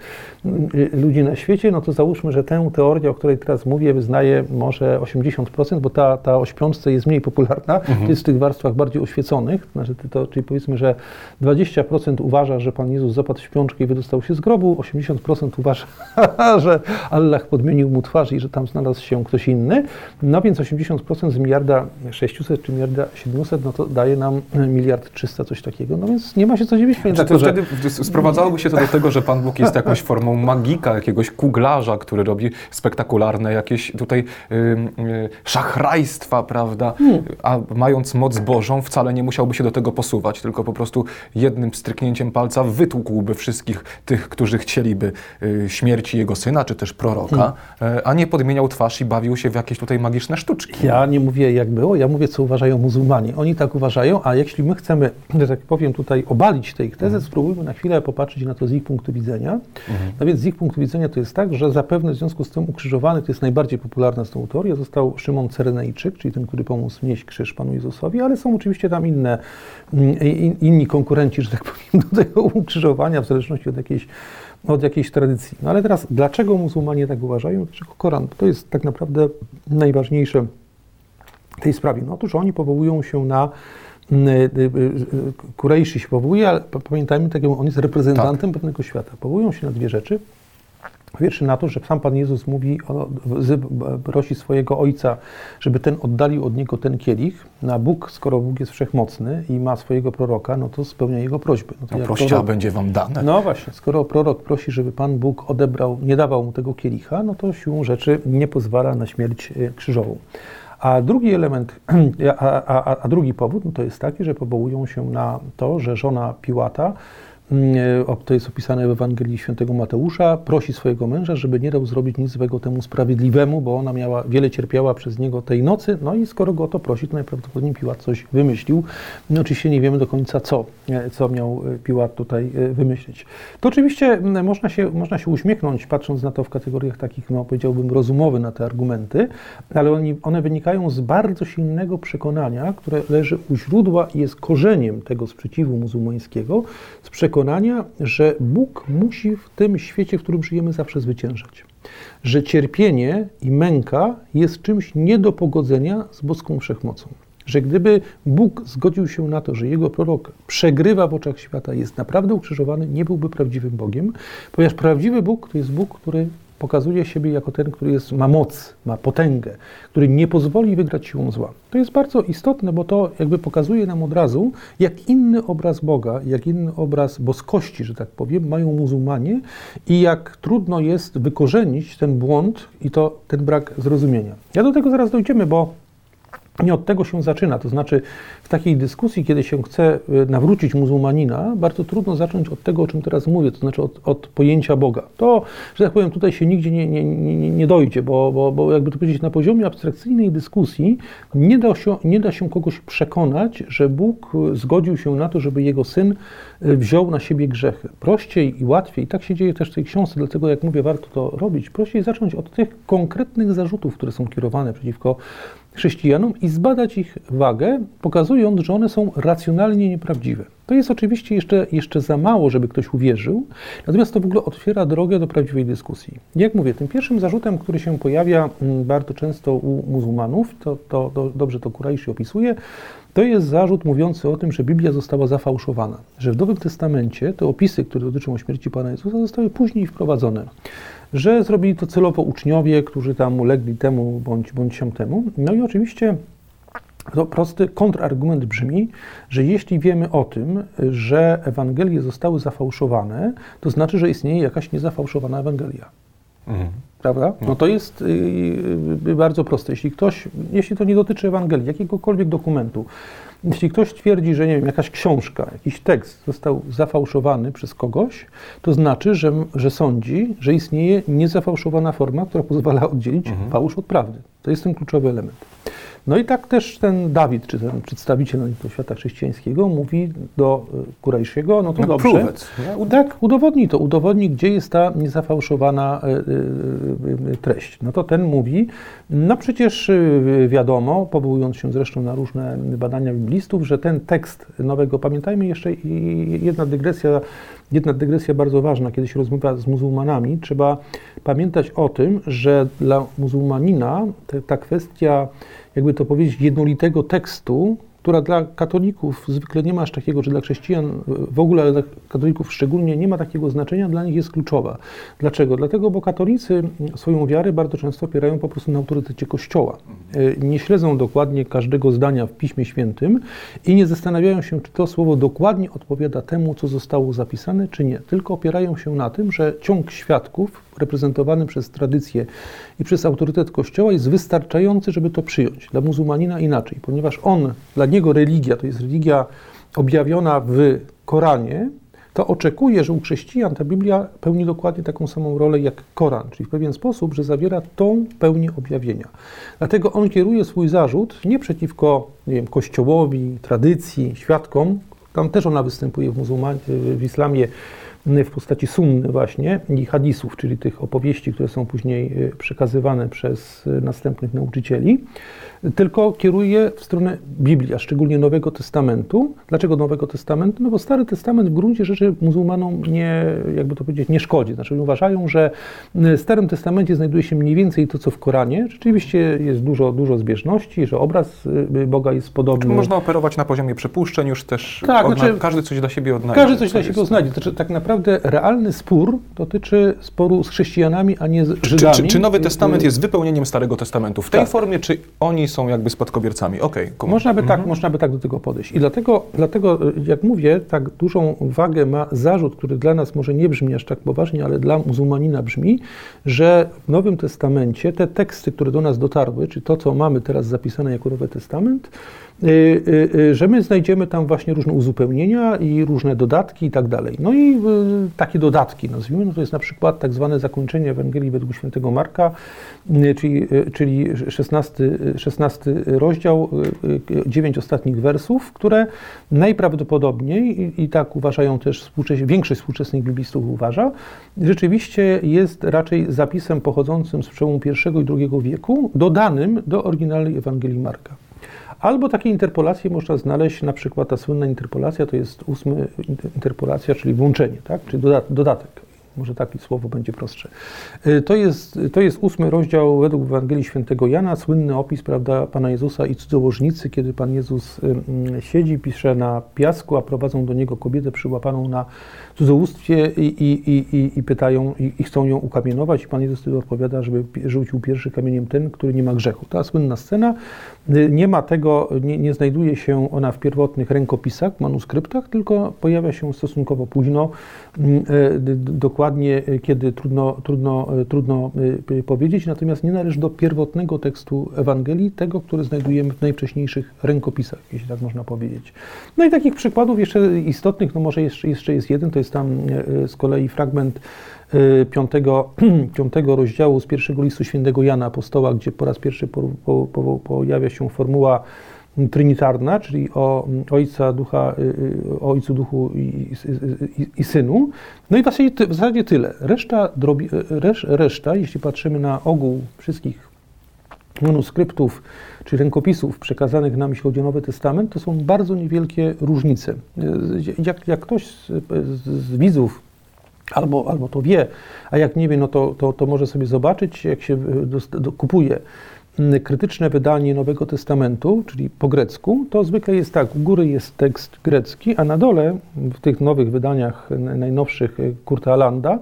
ludzi na świecie, no to załóżmy, że tę teorię, o której teraz mówię, wyznaje może 80%, bo ta, ta o śpiączce jest mniej popularna, mhm. to jest w tych warstwach bardziej oświeconych, znaczy to, czyli powiedzmy, że 20% uważa, że Pan Jezus zapadł w śpiączkę i wydostał się z grobu, 80% uważa, że Allah podmienił mu twarz i że tam znalazł się ktoś inny. No więc 80% z miliarda 600 czy miliarda 700, no to daje nam miliard 300, coś takiego. No więc nie ma się co dziwić. Znaczy, to wtedy sprowadzałoby się to do tego, że Pan Bóg jest jakąś formą magika, jakiegoś kuglarza, który robi spektakularne jakieś tutaj y, y, szachrajstwa, prawda? Hmm. A mając moc Bożą wcale nie musiałby się do tego posuwać, tylko po prostu jednym stryknięciem palca wytłukłby wszystkich tych, którzy chcieliby y, śmierci jego syna, czy też proroka, hmm. a nie podmieniał twarz i bawił się w jakieś jakieś tutaj magiczne sztuczki. Ja nie mówię jak było, ja mówię co uważają muzułmanie. Oni tak uważają, a jeśli my chcemy, że tak powiem, tutaj obalić ich tezę, mhm. spróbujmy na chwilę popatrzeć na to z ich punktu widzenia. Mhm. No więc z ich punktu widzenia to jest tak, że zapewne w związku z tym ukrzyżowany, to jest najbardziej popularna z tą teorią, został Szymon Cyrenejczyk, czyli ten, który pomógł nieść krzyż Panu Jezusowi, ale są oczywiście tam inne, mm, inni konkurenci, że tak powiem, do tego ukrzyżowania, w zależności od jakiejś od jakiejś tradycji. No ale teraz, dlaczego muzułmanie tak uważają? Dlaczego Koran? To jest tak naprawdę najważniejsze w tej sprawie. No otóż oni powołują się na mm, y, y, y, Kurejszy się powołuje, ale pamiętajmy, tak, on jest reprezentantem tak. pewnego świata. Powołują się na dwie rzeczy. Pierwszy na to, że sam Pan Jezus mówi, prosi swojego Ojca, żeby ten oddalił od Niego ten kielich. Na Bóg, skoro Bóg jest wszechmocny i ma swojego proroka, no to spełnia Jego prośby. No to no proście, prorok, będzie Wam dane. No właśnie, skoro prorok prosi, żeby Pan Bóg odebrał, nie dawał mu tego kielicha, no to siłą rzeczy nie pozwala na śmierć e, krzyżową. A drugi element, a, a, a drugi powód no to jest taki, że powołują się na to, że żona Piłata to jest opisane w Ewangelii Świętego Mateusza, prosi swojego męża, żeby nie dał zrobić nic złego temu sprawiedliwemu, bo ona miała, wiele cierpiała przez niego tej nocy, no i skoro go o to prosi, to najprawdopodobniej Piłat coś wymyślił. No oczywiście nie wiemy do końca co, e, co miał e, Piłat tutaj wymyślić. To oczywiście można się, można się uśmiechnąć, patrząc na to w kategoriach takich, no powiedziałbym, rozumowych na te argumenty, ale oni, one wynikają z bardzo silnego przekonania, które leży u źródła i jest korzeniem tego sprzeciwu muzułmańskiego, z przekonania, przekonania, że Bóg musi w tym świecie, w którym żyjemy, zawsze zwyciężać. Że cierpienie i męka jest czymś nie do pogodzenia z boską wszechmocą. Że gdyby Bóg zgodził się na to, że jego prorok przegrywa w oczach świata, jest naprawdę ukrzyżowany, nie byłby prawdziwym Bogiem, ponieważ prawdziwy Bóg to jest Bóg, który pokazuje siebie jako ten, który jest, ma moc, ma potęgę, który nie pozwoli wygrać siłą zła. To jest bardzo istotne, bo to jakby pokazuje nam od razu, jak inny obraz Boga, jak inny obraz boskości, że tak powiem, mają muzułmanie i jak trudno jest wykorzenić ten błąd i to ten brak zrozumienia. Ja do tego zaraz dojdziemy, bo nie od tego się zaczyna. To znaczy, w takiej dyskusji, kiedy się chce e, nawrócić muzułmanina, bardzo trudno zacząć od tego, o czym teraz mówię, to znaczy od, od pojęcia Boga. To, że tak powiem, tutaj się nigdzie nie, nie, nie, nie dojdzie, bo, bo, bo jakby to powiedzieć, na poziomie abstrakcyjnej dyskusji nie da, się, nie da się kogoś przekonać, że Bóg zgodził się na to, żeby jego syn e, wziął na siebie grzechy. Prościej i łatwiej, i tak się dzieje też w tej książce, dlatego jak mówię, warto to robić, prościej zacząć od tych konkretnych zarzutów, które są kierowane przeciwko chrześcijanom i zbadać ich wagę, pokazując, że one są racjonalnie nieprawdziwe. To jest oczywiście jeszcze, jeszcze za mało, żeby ktoś uwierzył, natomiast to w ogóle otwiera drogę do prawdziwej dyskusji. Jak mówię, tym pierwszym zarzutem, który się pojawia mm, bardzo często u muzułmanów, to, to, to dobrze to Kurajszy opisuje, to jest zarzut mówiący o tym, że Biblia została zafałszowana, że w Nowym Testamencie te opisy, które dotyczą śmierci Pana Jezusa, zostały później wprowadzone że zrobili to celowo uczniowie, którzy tam ulegli temu bądź, bądź się temu. No i oczywiście to prosty kontrargument brzmi, że jeśli wiemy o tym, że Ewangelie zostały zafałszowane, to znaczy, że istnieje jakaś niezafałszowana Ewangelia. Mhm. Prawda? No to jest yy, bardzo proste. Jeśli ktoś, jeśli to nie dotyczy Ewangelii, jakiegokolwiek dokumentu, jeśli ktoś twierdzi, że nie wiem, jakaś książka, jakiś tekst został zafałszowany przez kogoś, to znaczy, że, że sądzi, że istnieje niezafałszowana forma, która pozwala oddzielić mhm. fałsz od prawdy. To jest ten kluczowy element. No i tak też ten Dawid, czy ten przedstawiciel świata chrześcijańskiego mówi do e, Kurajsziego, no to no, dobrze. Prówec, tak, udowodni to, udowodni, gdzie jest ta niezafałszowana e, e, treść. No to ten mówi, no przecież wiadomo, powołując się zresztą na różne badania biblistów, że ten tekst nowego, pamiętajmy jeszcze jedna dygresja, jedna dygresja bardzo ważna, kiedy się rozmawia z muzułmanami, trzeba pamiętać o tym, że dla muzułmanina ta kwestia jakby to powiedzieć, jednolitego tekstu, która dla katolików zwykle nie ma aż takiego, że dla chrześcijan w ogóle, ale dla katolików szczególnie nie ma takiego znaczenia, dla nich jest kluczowa. Dlaczego? Dlatego, bo katolicy swoją wiarę bardzo często opierają po prostu na autorytecie Kościoła. E, nie śledzą dokładnie każdego zdania w Piśmie Świętym i nie zastanawiają się, czy to słowo dokładnie odpowiada temu, co zostało zapisane, czy nie. Tylko opierają się na tym, że ciąg świadków reprezentowany przez tradycję i przez autorytet Kościoła jest wystarczający, żeby to przyjąć. Dla muzułmanina inaczej, ponieważ on, dla niego religia to jest religia objawiona w Koranie, to oczekuje, że u chrześcijan ta Biblia pełni dokładnie taką samą rolę jak Koran, czyli w pewien sposób, że zawiera tą pełnię objawienia. Dlatego on kieruje swój zarzut nie przeciwko nie wiem, kościołowi, tradycji, świadkom, tam też ona występuje w, muzułmanie, w islamie w postaci sunny właśnie i hadisów, czyli tych opowieści, które są później e, przekazywane przez e, następnych nauczycieli, tylko kieruje w stronę Biblii, a szczególnie Nowego Testamentu. Dlaczego Nowego Testamentu? No bo Stary Testament w gruncie rzeczy muzułmanom nie, jakby to powiedzieć, nie szkodzi. Znaczy uważają, że w Starym Testamencie znajduje się mniej więcej to, co w Koranie. Rzeczywiście jest dużo, dużo zbieżności, że obraz y, Boga jest podobny. Można operować na poziomie przypuszczeń już też. Tak, odna- znaczy, każdy coś dla siebie odnajdzie. Każdy coś dla siebie odnajdzie. Znaczy, tak naprawdę realny spór dotyczy sporu z chrześcijanami, a nie z Żydami. Czy, czy, czy Nowy Testament jest wypełnieniem Starego Testamentu? W tej tak. formie, czy oni są jakby spadkobiercami. Okay, można, by tak, mhm. tak, można by tak do tego podejść. I dlatego, dlatego, jak mówię, tak dużą wagę ma zarzut, który dla nas może nie brzmi aż tak poważnie, ale dla muzułmanina brzmi, że w Nowym Testamencie te teksty, które do nas dotarły, czy to, co mamy teraz zapisane jako Nowy Testament, że my znajdziemy tam właśnie różne uzupełnienia i różne dodatki i tak dalej. No i takie dodatki, nazwijmy, no to jest na przykład tak zwane zakończenie Ewangelii według świętego Marka, czyli, czyli 16, 16 rozdział, 9 ostatnich wersów, które najprawdopodobniej, i, tak uważają też współczes większość współczesnych biblistów uważa, rzeczywiście jest raczej zapisem pochodzącym z przełomu I i II wieku, dodanym do oryginalnej Ewangelii Marka. Albo takie interpolacje można znaleźć, na przykład ta słynna interpolacja to jest ósmy interpolacja, czyli włączenie, tak? czyli dodatek. Może takie słowo będzie prostsze. Y, to jest, to jest ósmy rozdział według Ewangelii Świętego Jana, słynny opis prawda, Pana Jezusa i cudzołożnicy, kiedy Pan Jezus siedzi, pisze na piasku, a prowadzą do Niego kobietę przyłapaną na cudzołóstwie i, i, i, i pytają, i, i, chcą ją ukamienować. I Pan Jezus wtedy odpowiada, żeby rzucił pierwszy kamieniem ten, który nie ma grzechu. Ta słynna scena, nie ma tego, nie, nie znajduje się ona w pierwotnych rękopisach, manuskryptach, tylko pojawia się stosunkowo późno, dokładnie dokładnie, e, kiedy trudno, trudno, trudno powiedzieć, natomiast nie należy do pierwotnego tekstu Ewangelii, tego, który znajdujemy w najwcześniejszych rękopisach, jeśli tak można powiedzieć. No i takich przykładów jeszcze istotnych, no może jeszcze, jeszcze jest jeden, to jest tam z kolei fragment piątego, piątego rozdziału z pierwszego listu świętego Jana Apostoła, gdzie po raz pierwszy po, po, po, pojawia się formuła trinitarna, czyli o Ojca, Ducha, y, o Ojcu, Duchu i, i, i Synu. No i w zasadzie, w zasadzie tyle. Reszta, drobi, resz, reszta, jeśli patrzymy na ogół wszystkich manuskryptów czy rękopisów przekazanych nam, jeśli chodzi o Nowy Testament, to są bardzo niewielkie różnice. Jak, jak ktoś z, z widzów albo, albo to wie, a jak nie wie, no to, to, to może sobie zobaczyć, jak się do, do, kupuje krytyczne wydanie Nowego Testamentu, czyli po grecku, to zwykle jest tak, u góry jest tekst grecki, a na dole, w tych nowych wydaniach najnowszych Kurta Alanda,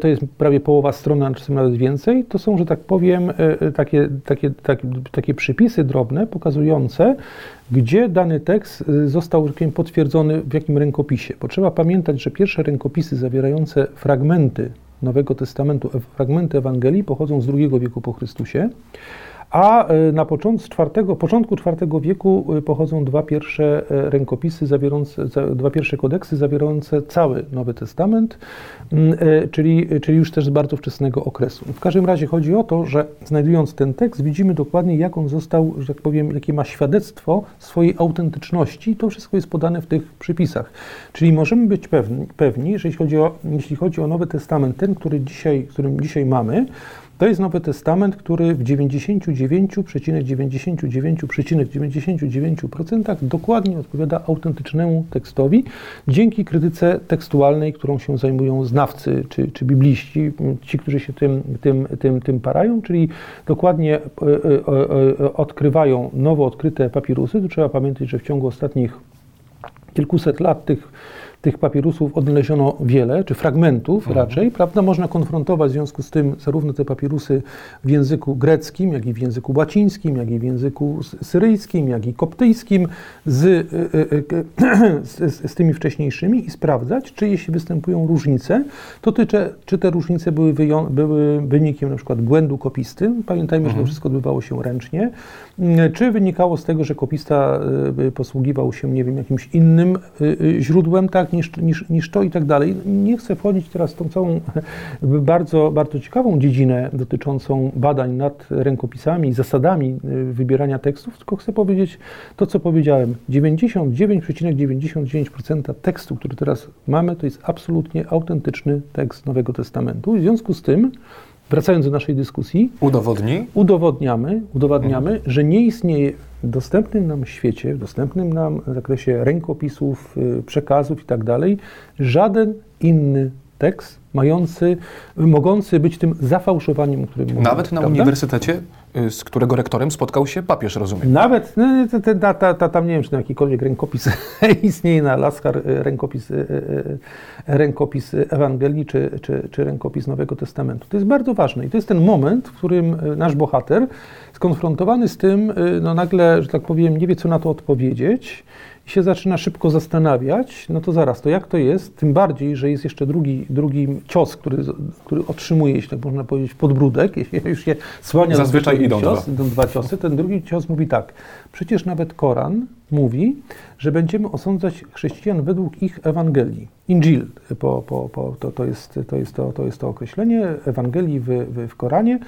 to jest prawie połowa strony, czasem nawet więcej, to są, że tak powiem, takie, takie, takie, takie przypisy drobne pokazujące, gdzie dany tekst został powiem, potwierdzony w jakim rękopisie. Bo trzeba pamiętać, że pierwsze rękopisy zawierające fragmenty Nowego Testamentu, fragmenty Ewangelii pochodzą z II wieku po Chrystusie, a e, na początku, czwartego, początku IV wieku e, pochodzą dwa pierwsze e, rękopisy, zawierające, dwa pierwsze kodeksy zawierające cały Nowy Testament, czyli, czyli już też z bardzo wczesnego okresu. W każdym razie chodzi o to, że znajdując ten tekst, widzimy dokładnie, jak on został, że tak powiem, jakie ma świadectwo swojej autentyczności. To wszystko jest podane w tych przypisach. Czyli możemy być pewni, pewni że jeśli chodzi, o, jeśli chodzi o Nowy Testament, ten, który dzisiaj, którym dzisiaj mamy, to jest Nowy Testament, który w 99,99,99% dokładnie odpowiada autentycznemu tekstowi dzięki krytyce tekstualnej, którą się zajmują znawcy czy, czy bibliści, ci, którzy się tym, tym, tym, tym parają, czyli dokładnie e, e, e, odkrywają nowo odkryte papirusy. Tu trzeba pamiętać, że w ciągu ostatnich kilkuset lat tych tych papirusów odnaleziono wiele, czy fragmentów mhm. raczej, prawda? Można konfrontować w związku z tym zarówno te papirusy w języku greckim, jak i w języku łacińskim, jak i w języku syryjskim, jak i koptyjskim z, y, y, y, z, z tymi wcześniejszymi i sprawdzać, czy jeśli występują różnice, to ty, czy te różnice były, były wynikiem na przykład błędu kopisty, pamiętajmy, mhm. że to mhm. wszystko odbywało się ręcznie, czy wynikało z tego, że kopista posługiwał się, nie wiem, jakimś innym źródłem, tak, tak niż, niż, niż to i tak dalej. Nie chcę wchodzić teraz w tą całą bardzo, bardzo ciekawą dziedzinę dotyczącą badań nad rękopisami, zasadami y, wybierania tekstów, tylko chcę powiedzieć to, co powiedziałem. 99,99% tekstu, który teraz mamy, to jest absolutnie autentyczny tekst Nowego Testamentu. W związku z tym wracając do naszej dyskusji, Udowodni? udowadniamy, udowadniamy że nie istnieje w dostępnym nam świecie, w dostępnym nam zakresie rękopisów, y, przekazów i tak dalej, żaden inny tekst mający, mogący być tym zafałszowaniem, o którym mówimy. Nawet na prawda? uniwersytecie, z którego rektorem spotkał się papież, rozumiem. Nawet, no, te- ta, ta, ta, tam nie wiem, czy tam jakikolwiek rękopis istnieje na Laskar, y, rękopis, y, y, y, rękopis Ewangelii, czy, czy, czy rękopis Nowego Testamentu. To jest bardzo ważne i to jest ten moment, w którym y, nasz bohater skonfrontowany z tym, y, no nagle, że tak powiem, nie wie, co na to odpowiedzieć i się zaczyna szybko zastanawiać, no to zaraz, to jak to jest? Tym bardziej, że jest jeszcze drugi, drugi cios, który, który otrzymuje, jeśli tak można powiedzieć, podbródek, jeśli już się słania Zazwyczaj idą cios, dwa. idą dwa ciosy. Ten drugi cios mówi tak, przecież nawet Koran mówi, że będziemy osądzać chrześcijan według ich Ewangelii. Injil, po, po, po, to, to, jest, to, jest to, to jest to określenie Ewangelii w, w, w Koranie.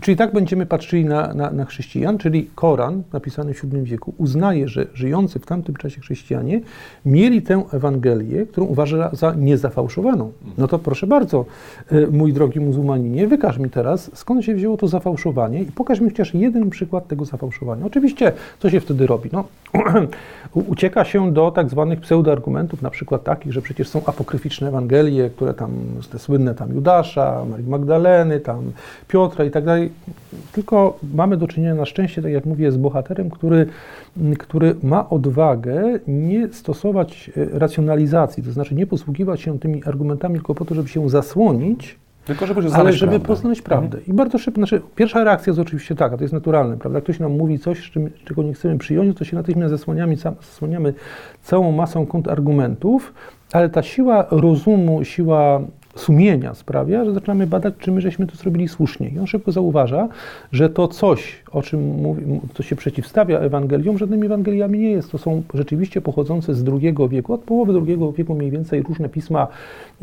Czyli tak będziemy patrzyli na, na, na chrześcijan, czyli Koran, napisany w VII wieku, uznaje, że żyjący w tamtym czasie chrześcijanie mieli tę Ewangelię, którą uważa za niezafałszowaną. No to proszę bardzo, y, mój drogi muzułmaninie, wykaż mi teraz, skąd się wzięło to zafałszowanie i pokaż mi chociaż jeden przykład tego zafałszowania. Oczywiście, co się wtedy robi? No, ucieka się do tak zwanych pseudoargumentów, na przykład takich, że przecież są apokryficzne Ewangelie, które tam, te słynne tam Judasza, Marii Magdaleny, tam Piotra i tak dalej. Tylko mamy do czynienia na szczęście, tak jak mówię, z bohaterem, który, m, który ma odwagę nie stosować e, racjonalizacji, to znaczy nie posługiwać się tymi argumentami tylko po to, żeby się zasłonić, Tylko żeby ale znaleźć żeby prawdę. poznać prawdę. I bardzo szybko, znaczy pierwsza reakcja jest oczywiście taka, to jest naturalne, prawda? Ktoś nam mówi coś, czym, czego nie chcemy przyjąć, to się natychmiast zasłaniamy, zasłaniamy całą masą kontrargumentów, ale ta siła rozumu, siła sumienia sprawia, że zaczynamy badać, czy my żeśmy to zrobili słusznie. I on szybko zauważa, że to coś, o czym mówi, co się przeciwstawia Ewangeliom, żadnymi Ewangeliami nie jest. To są rzeczywiście pochodzące z II wieku, od połowy II wieku mniej więcej różne pisma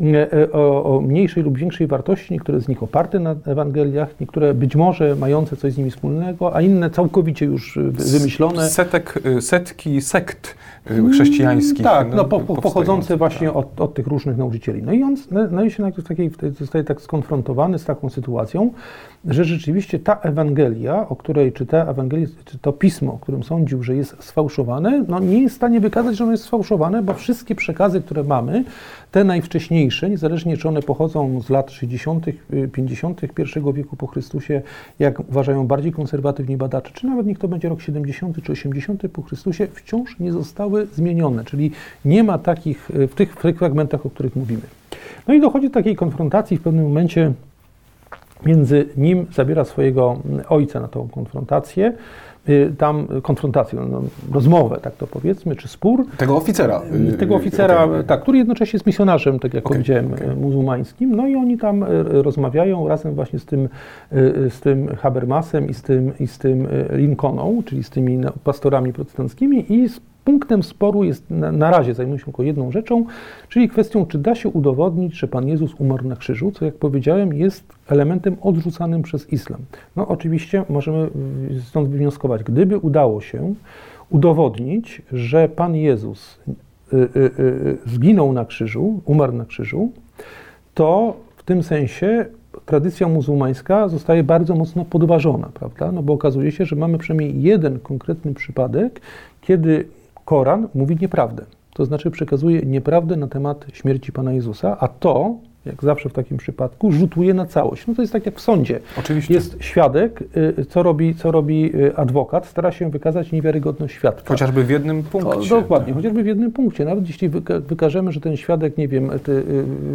e, e, o, mniejszej lub większej wartości, niektóre z nich oparte na Ewangeliach, niektóre być może mające coś z nimi wspólnego, a inne całkowicie już wy- wymyślone. Setek, y, setki sekt chrześcijańskich. Tak, no, po, po, pochodzące właśnie tak. od, od tych różnych nauczycieli. No i on no, no i się nagle takiej, zostaje tak skonfrontowany z taką sytuacją, że rzeczywiście ta Ewangelia, o której, czy Ewangelia, czy to pismo, o którym sądził, że jest sfałszowane, no nie jest w stanie wykazać, że ono jest sfałszowane, bo wszystkie przekazy, które mamy, te najwcześniejsze, niezależnie czy one pochodzą z lat 60., y, 50. I wieku po Chrystusie, jak uważają bardziej konserwatywni badacze, czy nawet niech to będzie rok 70 czy 80 po Chrystusie, wciąż nie zostały zmienione, czyli nie ma takich y, w tych fragmentach, o których mówimy. No i dochodzi do takiej konfrontacji w pewnym momencie między nim, zabiera swojego ojca na tą konfrontację, y, tam konfrontację, no, rozmowę, tak to powiedzmy, czy spór, Tego oficera. y, tego y, oficera, okej. tak, który jednocześnie jest misjonarzem, tak jak Okej, powiedziałem, e, muzułmańskim. No i oni tam rozmawiają razem właśnie z tym, z tym Habermasem i z tym, i z tym Lincolną, czyli z tymi na- pastorami protestanckimi i z punktem sporu jest, na, na razie zajmują się tylko jedną rzeczą, czyli kwestią, czy da się udowodnić, że Pan Jezus umarł na krzyżu, co jak powiedziałem jest elementem odrzucanym przez islam. No oczywiście możemy y, stąd wywnioskować, gdyby udało się udowodnić, że Pan Jezus y, y, y, zginął na krzyżu, umarł na krzyżu, to w tym sensie tradycja muzułmańska zostaje bardzo mocno podważona, prawda? No bo okazuje się, że mamy przynajmniej jeden konkretny przypadek, kiedy Koran mówi nieprawdę. To znaczy przekazuje nieprawdę na temat śmierci Pana Jezusa, a to, jak zawsze w takim przypadku, rzutuje na całość. No to jest tak jak w sądzie. Oczywiście. Jest świadek, y, co robi, co robi y, adwokat, stara się wykazać niewiarygodność świadka. Chociażby w jednym punkcie. dokładnie, tak. chociażby w jednym punkcie. Nawet jeśli wyka- wykażemy, że ten świadek, nie wiem, ty, y,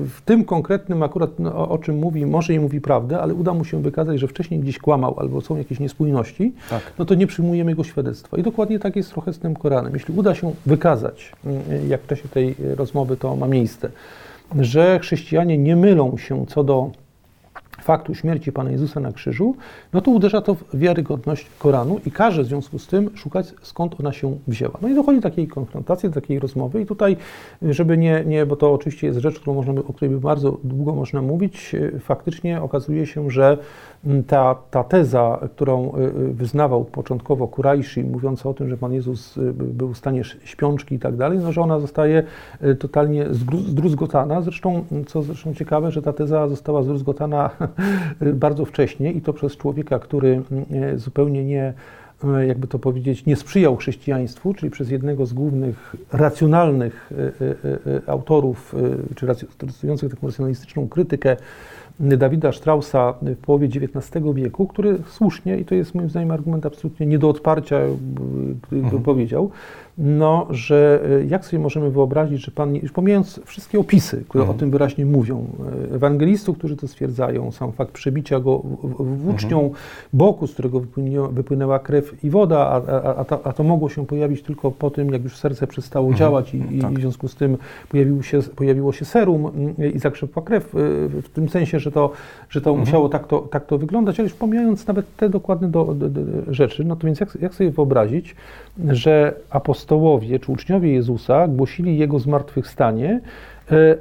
w tym konkretnym akurat no, o, o czym mówi, może i mówi prawdę, ale uda mu się wykazać, że wcześniej gdzieś kłamał albo są jakieś niespójności, Tak. no to nie przyjmujemy jego świadectwa. I dokładnie tak jest trochę z tym Koranem. Jeśli uda się wykazać, jak w czasie tej rozmowy to ma miejsce, że chrześcijanie nie mylą się co do faktu śmierci Pana Jezusa na krzyżu, no to uderza to w wiarygodność Koranu i każe w związku z tym szukać, skąd ona się wzięła. No i dochodzi do takiej konfrontacji, do takiej rozmowy i tutaj, żeby nie, nie bo to oczywiście jest rzecz, którą można, o której by bardzo długo można mówić, faktycznie okazuje się, że ta, ta teza, którą wyznawał początkowo Kurajszy, mówiąca o tym, że Pan Jezus był w stanie śpiączki i tak dalej, no że ona zostaje totalnie zdruzgotana. Zresztą, co zresztą ciekawe, że ta teza została zdruzgotana bardzo wcześnie i to przez człowieka, który zupełnie nie jakby to powiedzieć, nie sprzyjał chrześcijaństwu, czyli przez jednego z głównych racjonalnych autorów, czy stosujących taką racjonalistyczną krytykę Dawida Straussa w połowie XIX wieku, który słusznie, i to jest moim zdaniem argument absolutnie nie do odparcia, mhm. powiedział, no, że e, jak sobie możemy wyobrazić, że Pan, już pomijając wszystkie opisy, które mhm. o tym wyraźnie mówią, e, ewangelistów, którzy to stwierdzają, sam fakt przebicia go włócznią mhm. boku, z którego wypłynęła krew i woda, a, a, a, to, a, to, mogło się pojawić tylko po tym, jak już serce przestało mhm. działać i, tak. i, w związku z tym pojawił się, pojawiło się serum mm, i zakrzepła krew, e, w tym sensie, że to, że to mhm. musiało tak to, tak to wyglądać, ale już pomijając nawet te dokładne do, do, do rzeczy, no to więc jak, jak sobie wyobrazić, że apostołowie czy uczniowie Jezusa głosili Jego zmartwychwstanie,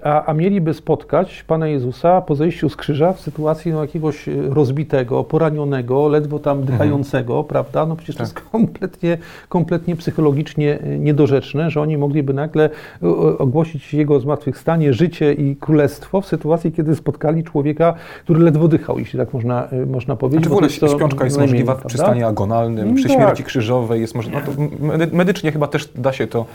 a, a mieliby spotkać Pana Jezusa po zejściu z krzyża w sytuacji no, jakiegoś e, rozbitego, poranionego, ledwo tam mhm. dychającego, mhm. prawda? No przecież tak. to jest tak. kompletnie, kompletnie psychologicznie e, niedorzeczne, że oni mogliby nagle ogłosić Jego zmartwychwstanie, życie i królestwo w sytuacji, kiedy spotkali człowieka, który ledwo dychał, jeśli tak można, można powiedzieć. Znaczy w ogóle śpiączka jest możliwa w przystanie agonalnym, przy tak. śmierci krzyżowej jest możliwa. No medycznie chyba też da się to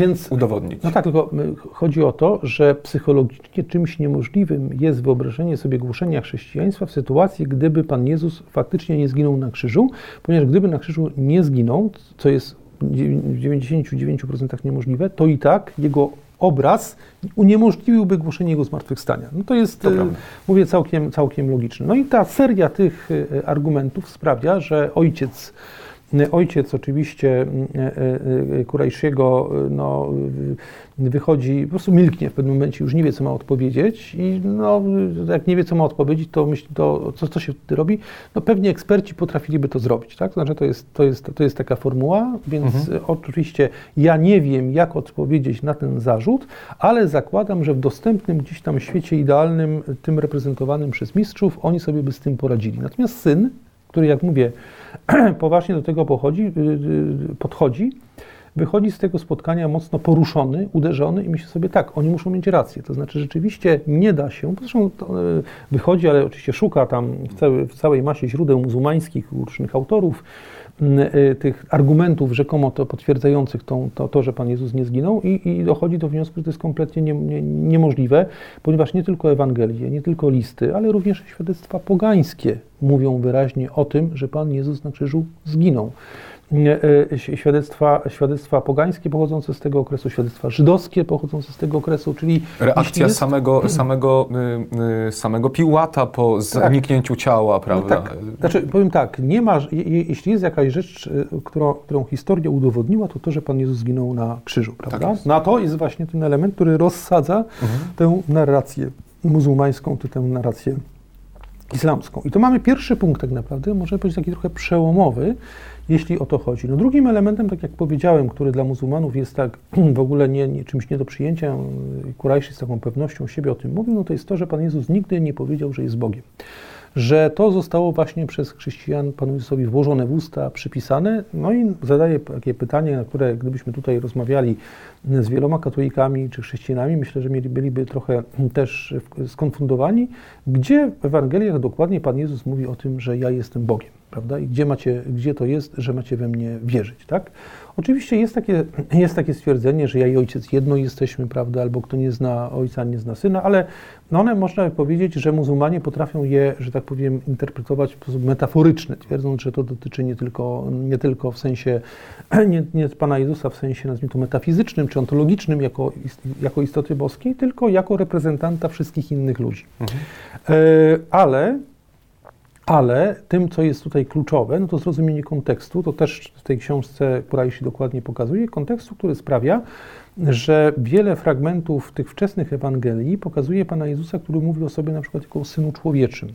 Więc, udowodnić. No tak, tylko chodzi o to, że psychologicznie czymś niemożliwym jest wyobrażenie sobie głoszenia chrześcijaństwa w sytuacji, gdyby Pan Jezus faktycznie nie zginął na krzyżu, ponieważ gdyby na krzyżu nie zginął, co jest w 99% niemożliwe, to i tak jego obraz uniemożliwiłby głoszenie jego zmartwychwstania. No to jest, to e, mówię, całkiem, całkiem logiczne. No i ta seria tych e, argumentów sprawia, że ojciec Ojciec oczywiście mm, e, e, Kurajsziego no, wychodzi, po prostu milknie w pewnym momencie, już nie wie, co ma odpowiedzieć i no, jak nie wie, co ma odpowiedzieć, to myśli, to co, co się wtedy robi? No pewnie eksperci potrafiliby to zrobić, tak? To znaczy to jest, to jest, to jest taka formuła, więc mhm. oczywiście ja nie wiem, jak odpowiedzieć na ten zarzut, ale zakładam, że w dostępnym gdzieś tam świecie idealnym, tym reprezentowanym przez mistrzów, oni sobie by z tym poradzili. Natomiast syn, który jak mówię, poważnie do tego pochodzi, y, y, podchodzi, wychodzi z tego spotkania mocno poruszony, uderzony i myśli sobie, tak, oni muszą mieć rację. To znaczy, rzeczywiście nie da się, zresztą y, wychodzi, ale oczywiście szuka tam w, cały, w całej masie źródeł muzułmańskich, różnych autorów, tych argumentów rzekomo to potwierdzających tą, to, to, że Pan Jezus nie zginął i, i dochodzi do wniosku, że to jest kompletnie nie, nie, niemożliwe, ponieważ nie tylko Ewangelie, nie tylko listy, ale również świadectwa pogańskie mówią wyraźnie o tym, że Pan Jezus na krzyżu zginął. E, świadectwa, świadectwa pogańskie pochodzące z tego okresu, świadectwa żydowskie pochodzące z tego okresu, czyli... Reakcja jest... samego, samego, y, y, samego Piłata po tak. zaniknięciu ciała, prawda? No tak. Znaczy, powiem tak, nie ma, jeśli jest jakaś rzecz, y, którą, którą historia udowodniła, to to, że Pan Jezus zginął na krzyżu, prawda? Tak na to jest właśnie ten element, który rozsadza mhm. tę narrację muzułmańską, tę narrację islamską. I to mamy pierwszy punkt tak naprawdę, można powiedzieć taki trochę przełomowy, jeśli o to chodzi. No drugim elementem, tak jak powiedziałem, który dla muzułmanów jest tak w ogóle nie, nie, czymś nie do przyjęcia, Kurajszy z taką pewnością siebie o tym mówił, no to jest to, że Pan Jezus nigdy nie powiedział, że jest Bogiem że to zostało właśnie przez chrześcijan Panu Jezusowi włożone w usta, przypisane. No i zadaję takie pytanie, na które gdybyśmy tutaj rozmawiali z wieloma katolikami czy chrześcijanami, myślę, że mieli, byliby trochę też skonfundowani, gdzie w Ewangeliach dokładnie Pan Jezus mówi o tym, że ja jestem Bogiem, prawda? I gdzie, macie, gdzie to jest, że macie we mnie wierzyć, tak? Oczywiście jest takie, jest takie stwierdzenie, że ja i ojciec jedno jesteśmy, prawda, albo kto nie zna ojca, nie zna syna, ale no one można powiedzieć, że muzułmanie potrafią je, że tak powiem, interpretować w sposób metaforyczny, twierdząc, że to dotyczy nie tylko, nie tylko w sensie, nie, nie Pana Jezusa w sensie, nazwijmy to, metafizycznym czy ontologicznym jako, jako istoty boskiej, tylko jako reprezentanta wszystkich innych ludzi. Mhm. E, ale ale tym, co jest tutaj kluczowe, no to zrozumienie kontekstu, to też w tej książce Kurajsi dokładnie pokazuje, kontekstu, który sprawia, że wiele fragmentów tych wczesnych Ewangelii pokazuje Pana Jezusa, który mówi o sobie na przykład jako o Synu Człowieczym.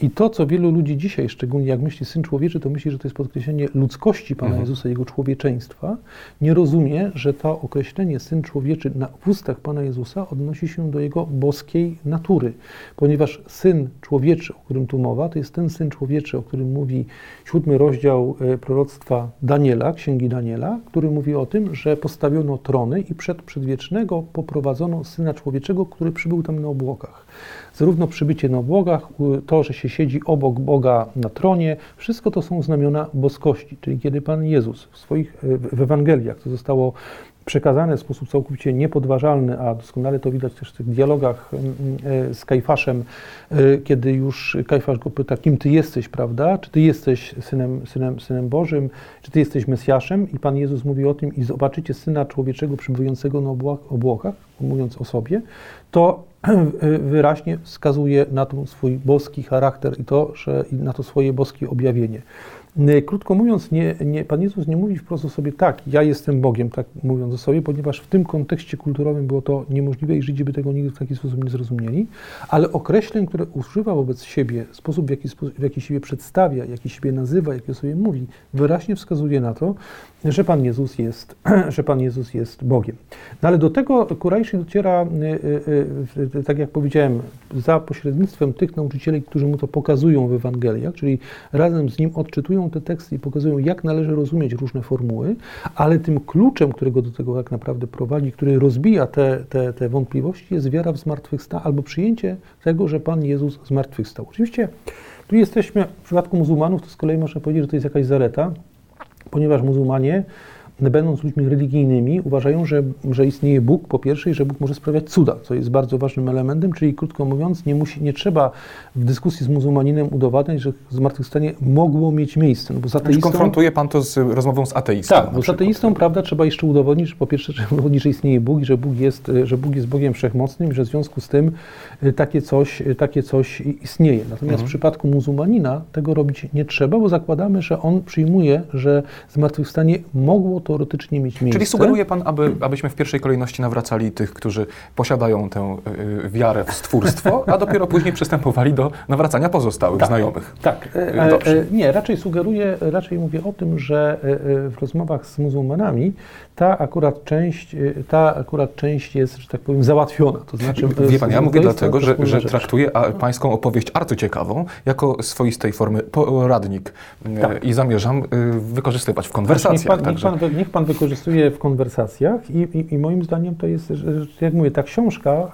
I to, co wielu ludzi dzisiaj, szczególnie jak myśli Syn Człowieczy, to myśli, że to jest podkreślenie ludzkości Pana Mhm. Jezusa, Jego człowieczeństwa. Nie rozumie, że to określenie Syn Człowieczy na ustach Pana Jezusa odnosi się do Jego boskiej natury. Ponieważ Syn Człowieczy, o którym tu mowa, to jest ten Syn Człowieczy, o którym mówi siódmy rozdział e, proroctwa Daniela, Księgi Daniela, który mówi o tym, że postawiono trony i przed przedwiecznego poprowadzono Syna Człowieczego, który przybył tam na obłokach. Zarówno przybycie na obłokach, to, że się siedzi obok Boga na tronie, wszystko to są znamiona boskości. Czyli kiedy Pan Jezus w swoich e, w Ewangeliach, to zostało przekazane w sposób całkowicie niepodważalny, a doskonale to widać też w tych dialogach mm, e, z Kajfaszem, e, kiedy już Kajfasz go pyta, kim ty jesteś, prawda? Czy ty jesteś synem, synem, synem Bożym, czy ty jesteś Mesjaszem? I Pan Jezus mówi o tym i zobaczycie Syna Człowieczego przybywającego na obłok- obłokach, mówiąc o sobie, to wyraźnie wskazuje na ten swój boski charakter i to, że i na to swoje boskie objawienie. Krótko mówiąc, nie, nie, Pan Jezus nie mówi wprost o sobie tak, ja jestem Bogiem, tak mówiąc o sobie, ponieważ w tym kontekście kulturowym było to niemożliwe i Żydzi by tego nigdy w taki sposób nie zrozumieli, ale określeń, które używa wobec siebie, sposób w jaki, w jaki siebie przedstawia, jaki siebie nazywa, jaki o sobie mówi, wyraźnie wskazuje na to, że Pan Jezus jest, że Pan Jezus jest Bogiem. No ale do tego Kurajszy dociera, y, y, y, tak jak powiedziałem, za pośrednictwem tych nauczycieli, którzy mu to pokazują w Ewangeliach, czyli razem z nim odczytują te teksty i pokazują, jak należy rozumieć różne formuły, ale tym kluczem, którego do tego tak naprawdę prowadzi, który rozbija te, te, te wątpliwości, jest wiara w zmartwychwstanie albo przyjęcie tego, że Pan Jezus zmartwychwstał. Oczywiście tu jesteśmy, w przypadku muzułmanów, to z kolei można powiedzieć, że to jest jakaś zareta, ponieważ muzułmanie, będąc ludźmi religijnymi, uważają, że, że istnieje Bóg po pierwsze i że Bóg może sprawiać cuda, co jest bardzo ważnym elementem, czyli krótko mówiąc, nie, musi, nie trzeba w dyskusji z muzułmaninem udowadniać, że zmartwychwstanie mogło mieć miejsce. No bo z ateistą, konfrontuje pan to z rozmową z ateistą. tak, bo z ateistą, prawda, trzeba jeszcze udowodnić, że po pierwsze trzeba udowodnić, że istnieje Bóg i że Bóg jest, że Bóg jest Bogiem Wszechmocnym i że w związku z tym e, takie coś, e, takie coś istnieje. Natomiast Mhm. w przypadku muzułmanina tego robić nie trzeba, bo zakładamy, że on przyjmuje, że zmartwychwstanie mogło teoretycznie mieć miejsce. Czyli sugeruje pan, aby, abyśmy w pierwszej kolejności nawracali tych, którzy posiadają tę y, wiarę w stwórstwo, a dopiero później przystępowali do nawracania pozostałych znajomych. Tak, e, E, e, dobrze. e, nie, raczej sugeruję, raczej mówię o tym, że e, e, w rozmowach z muzułmanami ta akurat część, e, ta akurat część jest, że tak powiem, załatwiona. To znaczy, Wie pan, ja mówię dlatego, że, że traktuję pańską opowieść arcyciekawą jako swoistej formy poradnik y, Tak. i zamierzam y, wykorzystywać w Niech konwersacjach. pan, niech, pan, niech pan wykorzystuje w konwersacjach i, i, i moim zdaniem to jest, jak mówię, ta książka,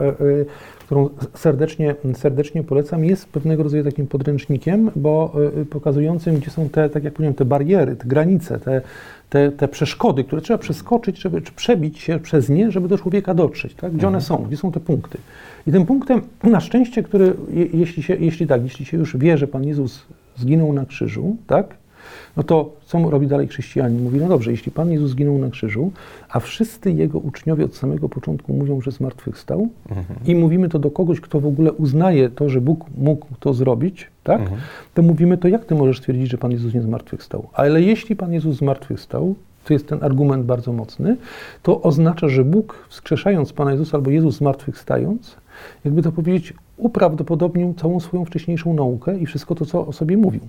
którą serdecznie, serdecznie polecam, jest pewnego rodzaju takim podręcznikiem, bo e, pokazującym, gdzie są te, tak jak powiedziałem, te bariery, te granice, te, te, te przeszkody, które trzeba przeskoczyć, żeby czy przebić się przez nie, żeby do człowieka dotrzeć, tak? gdzie one są, gdzie są te punkty. I tym punktem, na szczęście, który, je, jeśli, się, jeśli tak, jeśli się już wie, że Pan Jezus zginął na krzyżu, tak? No to co robi dalej chrześcijanin? Mówi, no dobrze, jeśli Pan Jezus zginął na krzyżu, a wszyscy Jego uczniowie od samego początku mówią, że zmartwychwstał Mhm. i mówimy to do kogoś, kto w ogóle uznaje to, że Bóg mógł to zrobić, tak? Mhm. To mówimy, to jak Ty możesz twierdzić, że Pan Jezus nie zmartwychwstał? Ale jeśli Pan Jezus zmartwychwstał, to jest ten argument bardzo mocny, to oznacza, że Bóg wskrzeszając Pana Jezusa albo Jezus zmartwychwstając, jakby to powiedzieć, uprawdopodobnił całą swoją wcześniejszą naukę i wszystko to, co o sobie mówił.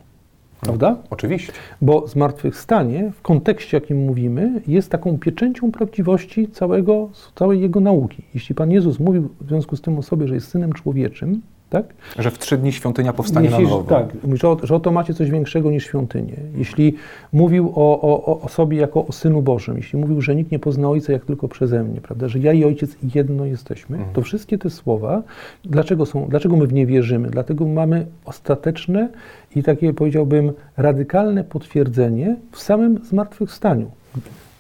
Prawda? Oczywiście. Bo zmartwychwstanie w kontekście, jakim mówimy, jest taką pieczęcią prawdziwości całego, całej jego nauki. Jeśli Pan Jezus mówił w związku z tym o sobie, że jest synem człowieczym, tak? Że w trzy dni świątynia powstanie Jeśli, na nowo. tak, że, że oto macie coś większego niż świątynię. Jeśli mówił o, o, o sobie jako o Synu Bożym, jeśli mówił, że nikt nie pozna Ojca jak tylko przeze mnie, prawda, że ja i Ojciec jedno jesteśmy, Mhm. to wszystkie te słowa, dlaczego, są, dlaczego my w nie wierzymy? Dlatego mamy ostateczne i takie, powiedziałbym, radykalne potwierdzenie w samym zmartwychwstaniu.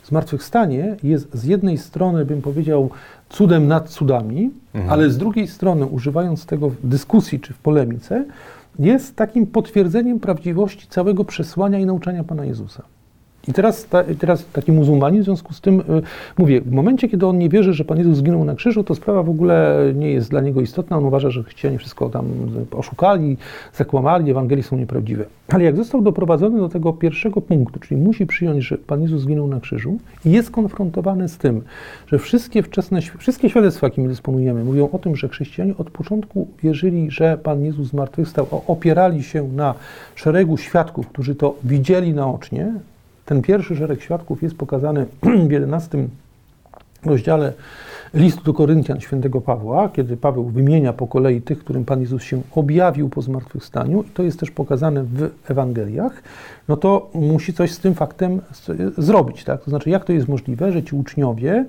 Zmartwychwstanie jest z jednej strony, bym powiedział, cudem nad cudami, Mhm. ale z drugiej strony, używając tego w dyskusji czy w polemice, jest takim potwierdzeniem prawdziwości całego przesłania i nauczania Pana Jezusa. I teraz, ta, teraz taki muzułmanin w związku z tym, y, mówię, w momencie, kiedy on nie wierzy, że Pan Jezus zginął na krzyżu, to sprawa w ogóle nie jest dla niego istotna. On uważa, że chrześcijanie wszystko tam oszukali, zakłamali, Ewangelii są nieprawdziwe. Ale jak został doprowadzony do tego pierwszego punktu, czyli musi przyjąć, że Pan Jezus zginął na krzyżu i jest konfrontowany z tym, że wszystkie wczesne, wszystkie świadectwa, jakimi dysponujemy, mówią o tym, że chrześcijanie od początku wierzyli, że Pan Jezus zmartwychwstał, opierali się na szeregu świadków, którzy to widzieli naocznie, ten pierwszy szereg świadków jest pokazany w 11 rozdziale listu do Koryntian świętego Pawła, kiedy Paweł wymienia po kolei tych, którym Pan Jezus się objawił po zmartwychwstaniu, i to jest też pokazane w Ewangeliach, no to musi coś z tym faktem zrobić. Tak? To znaczy, jak to jest możliwe, że ci uczniowie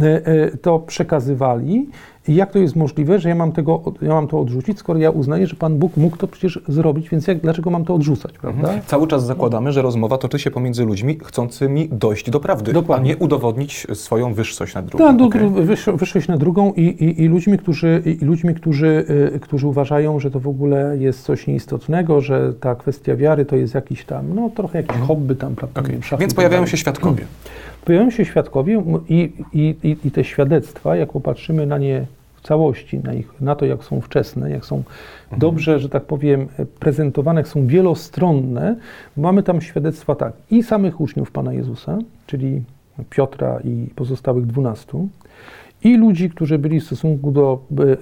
e, e, to przekazywali i jak to jest możliwe, że ja mam, tego, ja mam to odrzucić, skoro ja uznaję, że Pan Bóg mógł to przecież zrobić, więc jak, dlaczego mam to odrzucać, prawda? Mhm. Cały czas zakładamy, że rozmowa toczy się pomiędzy ludźmi chcącymi dojść do prawdy, a nie udowodnić swoją wyższość nad drugą. Tak, okay. wyższość nad drugą i, i, i ludźmi, którzy, i ludźmi którzy, y, którzy uważają, że to w ogóle jest coś nieistotnego, że ta kwestia wiary to jest jakiś tam, no trochę jakiś mhm. hobby tam, prawda? Okay. Więc pojawiają się świadkowie. Pojawiają się świadkowie i, i, i, i te świadectwa, jak popatrzymy na nie w całości, na, ich, na to, jak są wczesne, jak są dobrze, że tak powiem, prezentowane, są wielostronne, mamy tam świadectwa tak i samych uczniów Pana Jezusa, czyli Piotra i pozostałych dwunastu, i ludzi, którzy byli w stosunku do,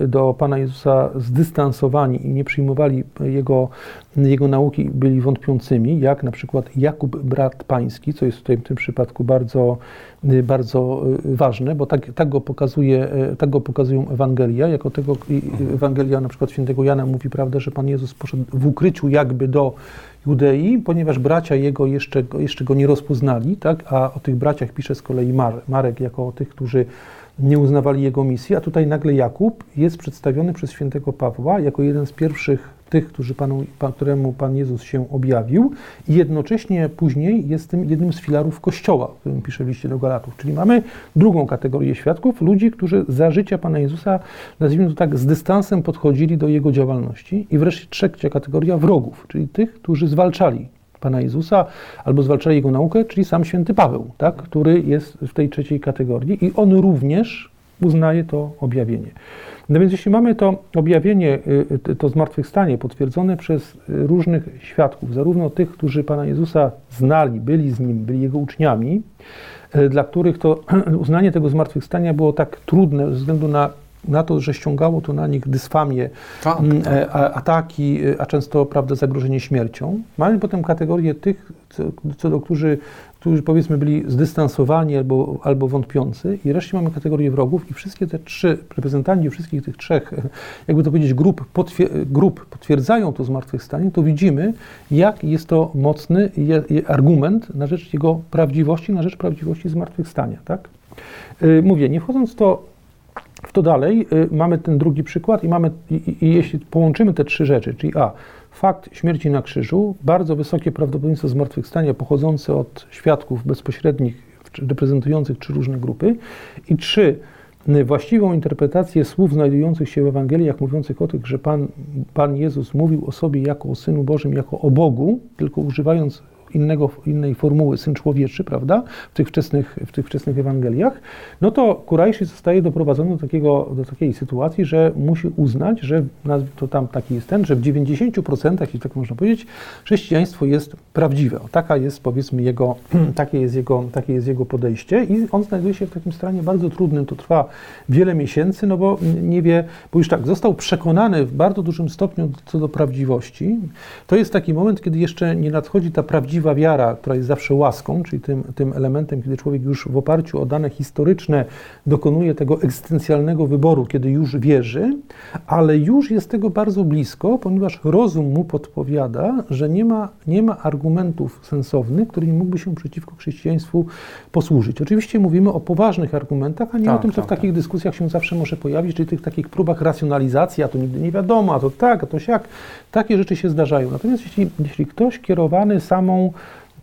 do Pana Jezusa zdystansowani i nie przyjmowali jego, jego nauki, byli wątpiącymi, jak na przykład Jakub, brat pański, co jest tutaj w tym przypadku bardzo, bardzo ważne, bo tak, tak, go pokazuje, tak go pokazują Ewangelia, jako tego Ewangelia na przykład świętego Jana mówi, prawda, że Pan Jezus poszedł w ukryciu jakby do Judei, ponieważ bracia jego jeszcze, jeszcze go nie rozpoznali, tak? a o tych braciach pisze z kolei Marek jako o tych, którzy nie uznawali jego misji, a tutaj nagle Jakub jest przedstawiony przez świętego Pawła jako jeden z pierwszych tych, którzy panu, pan, któremu Pan Jezus się objawił i jednocześnie później jest tym jednym z filarów Kościoła, o którym pisze liście do Galatów. Czyli mamy drugą kategorię świadków, ludzi, którzy za życia Pana Jezusa, nazwijmy to tak, z dystansem podchodzili do Jego działalności i wreszcie trzecia kategoria wrogów, czyli tych, którzy zwalczali Pana Jezusa, albo zwalczali Jego naukę, czyli sam święty Paweł, tak, który jest w tej trzeciej kategorii i on również uznaje to objawienie. No więc jeśli mamy to objawienie, y, to zmartwychwstanie potwierdzone przez różnych świadków, zarówno tych, którzy Pana Jezusa znali, byli z Nim, byli Jego uczniami, y, dla których to uznanie tego zmartwychwstania było tak trudne ze względu na na to, że ściągało to na nich dysfamię, tak, mm, tak. E, ataki, e, a często prawda, zagrożenie śmiercią. Mamy potem kategorię tych, co, co do którzy którzy powiedzmy byli zdystansowani albo, albo wątpiący i wreszcie mamy kategorię wrogów i wszystkie te trzy, reprezentanci wszystkich tych trzech, jakby to powiedzieć, grup, potwier grup potwierdzają to zmartwychwstanie, to widzimy, jak jest to mocny argument na rzecz jego prawdziwości, na rzecz prawdziwości zmartwychwstania, tak? Y, mówię, nie wchodząc w to w to dalej y, mamy ten drugi przykład i mamy, i, i, jeśli połączymy te trzy rzeczy, czyli a, fakt śmierci na krzyżu, bardzo wysokie prawdopodobieństwo zmartwychwstania pochodzące od świadków bezpośrednich reprezentujących trzy różne grupy i trzy, właściwą interpretację słów znajdujących się w Ewangeliach, mówiących o tych, że Pan, Pan Jezus mówił o sobie jako o Synu Bożym, jako o Bogu, tylko używając innego, innej formuły syn człowieczy, prawda, w tych wczesnych, w tych wczesnych Ewangeliach, no to Kurajszy zostaje doprowadzony do, takiego, do takiej sytuacji, że musi uznać, że to tam taki jest ten, że w 90%, jeśli tak można powiedzieć, chrześcijaństwo jest prawdziwe. Taka jest powiedzmy jego, takie jest jego, takie jest jego podejście i on znajduje się w takim stanie bardzo trudnym, to trwa wiele miesięcy, no bo nie wie, bo już tak, został przekonany w bardzo dużym stopniu co do prawdziwości. To jest taki moment, kiedy jeszcze nie nadchodzi ta prawdziwa prawdziwa wiara, która jest zawsze łaską, czyli tym, tym elementem, kiedy człowiek już w oparciu o dane historyczne dokonuje tego egzystencjalnego wyboru, kiedy już wierzy, ale już jest tego bardzo blisko, ponieważ rozum mu podpowiada, że nie ma, nie ma argumentów sensownych, którymi mógłby się przeciwko chrześcijaństwu posłużyć. Oczywiście mówimy o poważnych argumentach, a nie tak, o tym, co tak, w takich tak. dyskusjach się zawsze może pojawić, czyli tych takich próbach racjonalizacji, a to nigdy nie wiadomo, a to tak, a to siak. Takie rzeczy się zdarzają. Natomiast jeśli, jeśli ktoś kierowany samą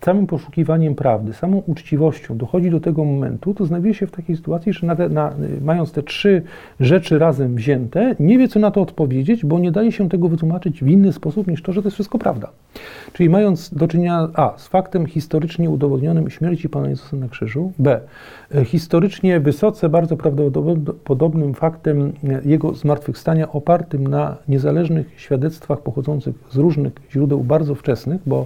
samym poszukiwaniem prawdy, samą uczciwością dochodzi do tego momentu, to znajduje się w takiej sytuacji, że na te, na, mając te trzy rzeczy razem wzięte, nie wie, co na to odpowiedzieć, bo nie daje się tego wytłumaczyć w inny sposób niż to, że to jest wszystko prawda. Czyli mając do czynienia A z faktem historycznie udowodnionym śmierci Pana Jezusa na krzyżu, B historycznie wysoce bardzo prawdopodobnym faktem Jego zmartwychwstania opartym na niezależnych świadectwach pochodzących z różnych źródeł bardzo wczesnych, bo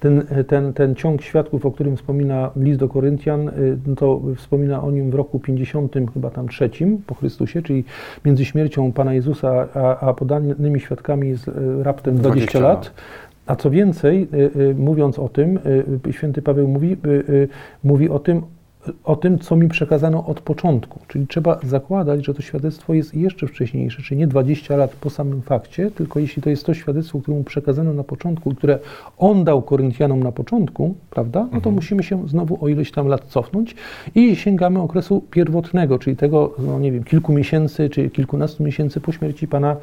ten, ten, ten ciąg świadków, o którym wspomina list do Koryntian, y, no to wspomina o nim w roku 50, chyba tam trzecim po Chrystusie, czyli między śmiercią Pana Jezusa a, a podanymi świadkami jest y, raptem 20, 20 lat. A co więcej, y, mówiąc o tym, święty Paweł mówi, mówi o tym, o tym, co mi przekazano od początku. Czyli trzeba zakładać, że to świadectwo jest jeszcze wcześniejsze, czyli nie 20 lat po samym fakcie, tylko jeśli to jest to świadectwo, które mu przekazano na początku, które on dał Koryntianom na początku, prawda, no to mhm. musimy się znowu o ileś tam lat cofnąć i sięgamy okresu pierwotnego, czyli tego, no nie wiem, kilku miesięcy czy kilkunastu miesięcy po śmierci Pana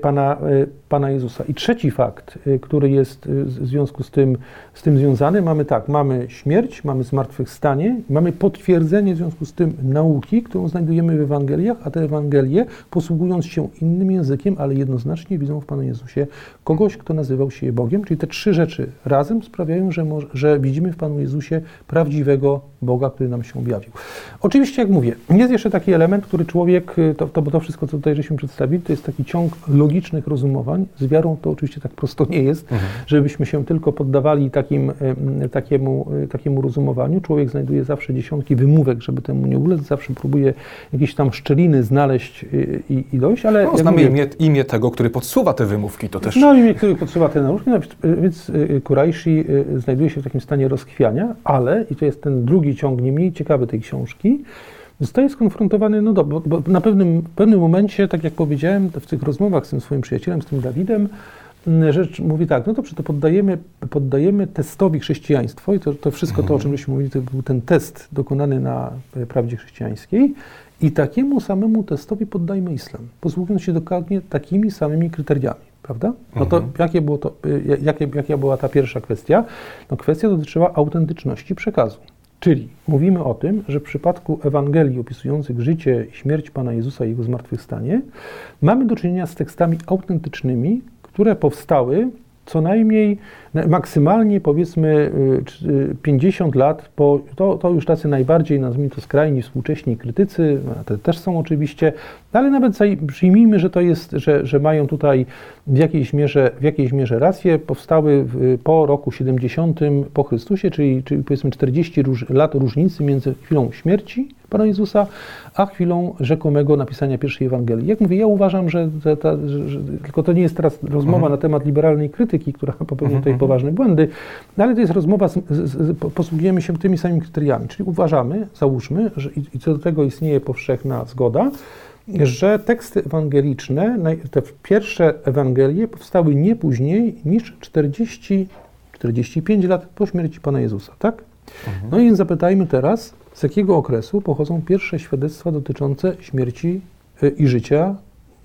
Pana, y, Pana Jezusa. I trzeci fakt, y, który jest w związku z tym, z tym związany, mamy tak, mamy śmierć, mamy zmartwychwstanie, mamy potwierdzenie w związku z tym nauki, którą znajdujemy w Ewangeliach, a te Ewangelie, posługując się innym językiem, ale jednoznacznie widzą w Panu Jezusie kogoś, kto nazywał się Bogiem, czyli te trzy rzeczy razem sprawiają, że, że widzimy w Panu Jezusie prawdziwego Boga, który nam się objawił. Oczywiście, jak mówię, jest jeszcze taki element, który człowiek, to, to, to wszystko, co tutaj żeśmy przedstawili, to jest taki ciąg logicznych rozumowań. Z wiarą to oczywiście tak prosto nie jest, mhm. żebyśmy się tylko poddawali takim, takiemu, takiemu rozumowaniu. Człowiek znajduje zawsze dziesiątki wymówek, żeby temu nie ulec, zawsze próbuje jakieś tam szczeliny znaleźć y, i, i dojść, ale... No, znamy mówię, imię, imię, tego, który podsuwa te wymówki, to też... No, imię, który podsuwa te nauczki, no, więc y, Kurajshi znajduje się w takim stanie rozchwiania, ale, i to jest ten drugi ciąg nie mniej ciekawy tej książki, zostaje skonfrontowany, no dobrze, bo na pewnym, pewnym momencie, tak jak powiedziałem, w tych rozmowach z tym swoim przyjacielem, z tym Dawidem, mm, rzecz mówi tak, no dobrze, to poddajemy, poddajemy testowi chrześcijaństwo i to, to wszystko to, o czym żeśmy mówili, to był ten test dokonany na e, prawdzie chrześcijańskiej i takiemu samemu testowi poddajmy islam, posługując się dokładnie takimi samymi kryteriami, prawda? No to mhm. jakie było to, e, jakie, jaka była ta pierwsza kwestia? No kwestia dotyczyła autentyczności przekazu. Czyli mówimy o tym, że w przypadku Ewangelii opisujących życie i śmierć Pana Jezusa i Jego zmartwychwstanie mamy do czynienia z tekstami autentycznymi, które powstały co najmniej maksymalnie powiedzmy 50 y, lat, po, to, to już tacy najbardziej, nazwijmy to skrajni współcześni krytycy, te też są oczywiście, ale nawet przyjmijmy, że to jest, że, że mają tutaj w jakiejś mierze, w jakiejś mierze rację, powstały w, po roku 70 po Chrystusie, czyli, czyli powiedzmy 40 róż, lat różnicy między chwilą śmierci Pana Jezusa, a chwilą rzekomego napisania pierwszej Ewangelii. Jak mówię, ja uważam, że, ta, że, że tylko to nie jest teraz rozmowa mhm. na temat liberalnej krytyki, która popełnia tutaj mhm. poważne błędy, ale to jest rozmowa, z, z, z, posługujemy się tymi samymi kryteriami, czyli uważamy, załóżmy, że i, i co do tego istnieje powszechna zgoda, że teksty ewangeliczne, te pierwsze Ewangelie powstały nie później niż 40, 45 lat po śmierci Pana Jezusa, tak? Mhm. No i zapytajmy teraz, z jakiego okresu pochodzą pierwsze świadectwa dotyczące śmierci e, i życia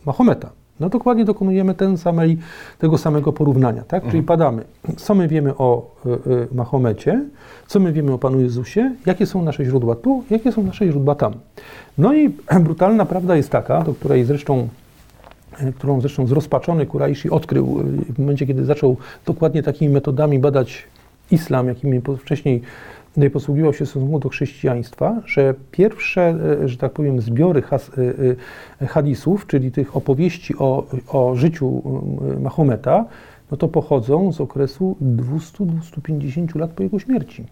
Mahometa. No dokładnie dokonujemy ten samej, tego samego porównania, tak? Mhm. Czyli padamy, co my wiemy o y, y, Mahomecie, co my wiemy o Panu Jezusie, jakie są nasze źródła tu, jakie są nasze źródła tam. No i brutalna prawda jest taka, do której zresztą którą zresztą zrozpaczony Kuraishi odkrył w momencie, kiedy zaczął dokładnie takimi metodami badać islam, jakimi wcześniej posługiwał się stosunku do chrześcijaństwa, że pierwsze, e, że tak powiem, zbiory has, e, e, hadisów, czyli tych opowieści o, o życiu Mahometa, no to pochodzą z okresu 200-250 lat po jego śmierci.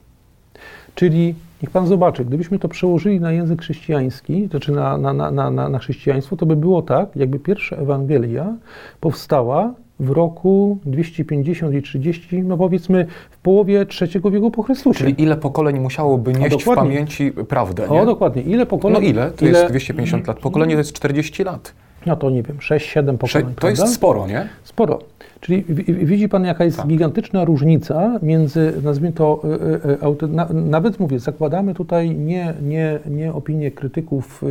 Czyli niech pan zobaczy, gdybyśmy to przełożyli na język chrześcijański, znaczy na, na, na, na, na chrześcijaństwo, to by było tak, jakby pierwsza Ewangelia powstała w roku 250 i 30, no powiedzmy w połowie trzeciego wieku po Chrystusie. Czyli ile pokoleń musiałoby nieść w pamięci prawdę, nie? O, dokładnie. Ile pokoleń? No ile? To ile? jest 250 lat. Pokolenie to jest 40 lat. No to nie wiem, 6-7 pokoleń, To jest sporo, nie? Sporo. Czyli widzi Pan, jaka jest tak. gigantyczna różnica między, nazwijmy to, e, e, na, nawet mówię, zakładamy tutaj nie, nie, nie opinie krytyków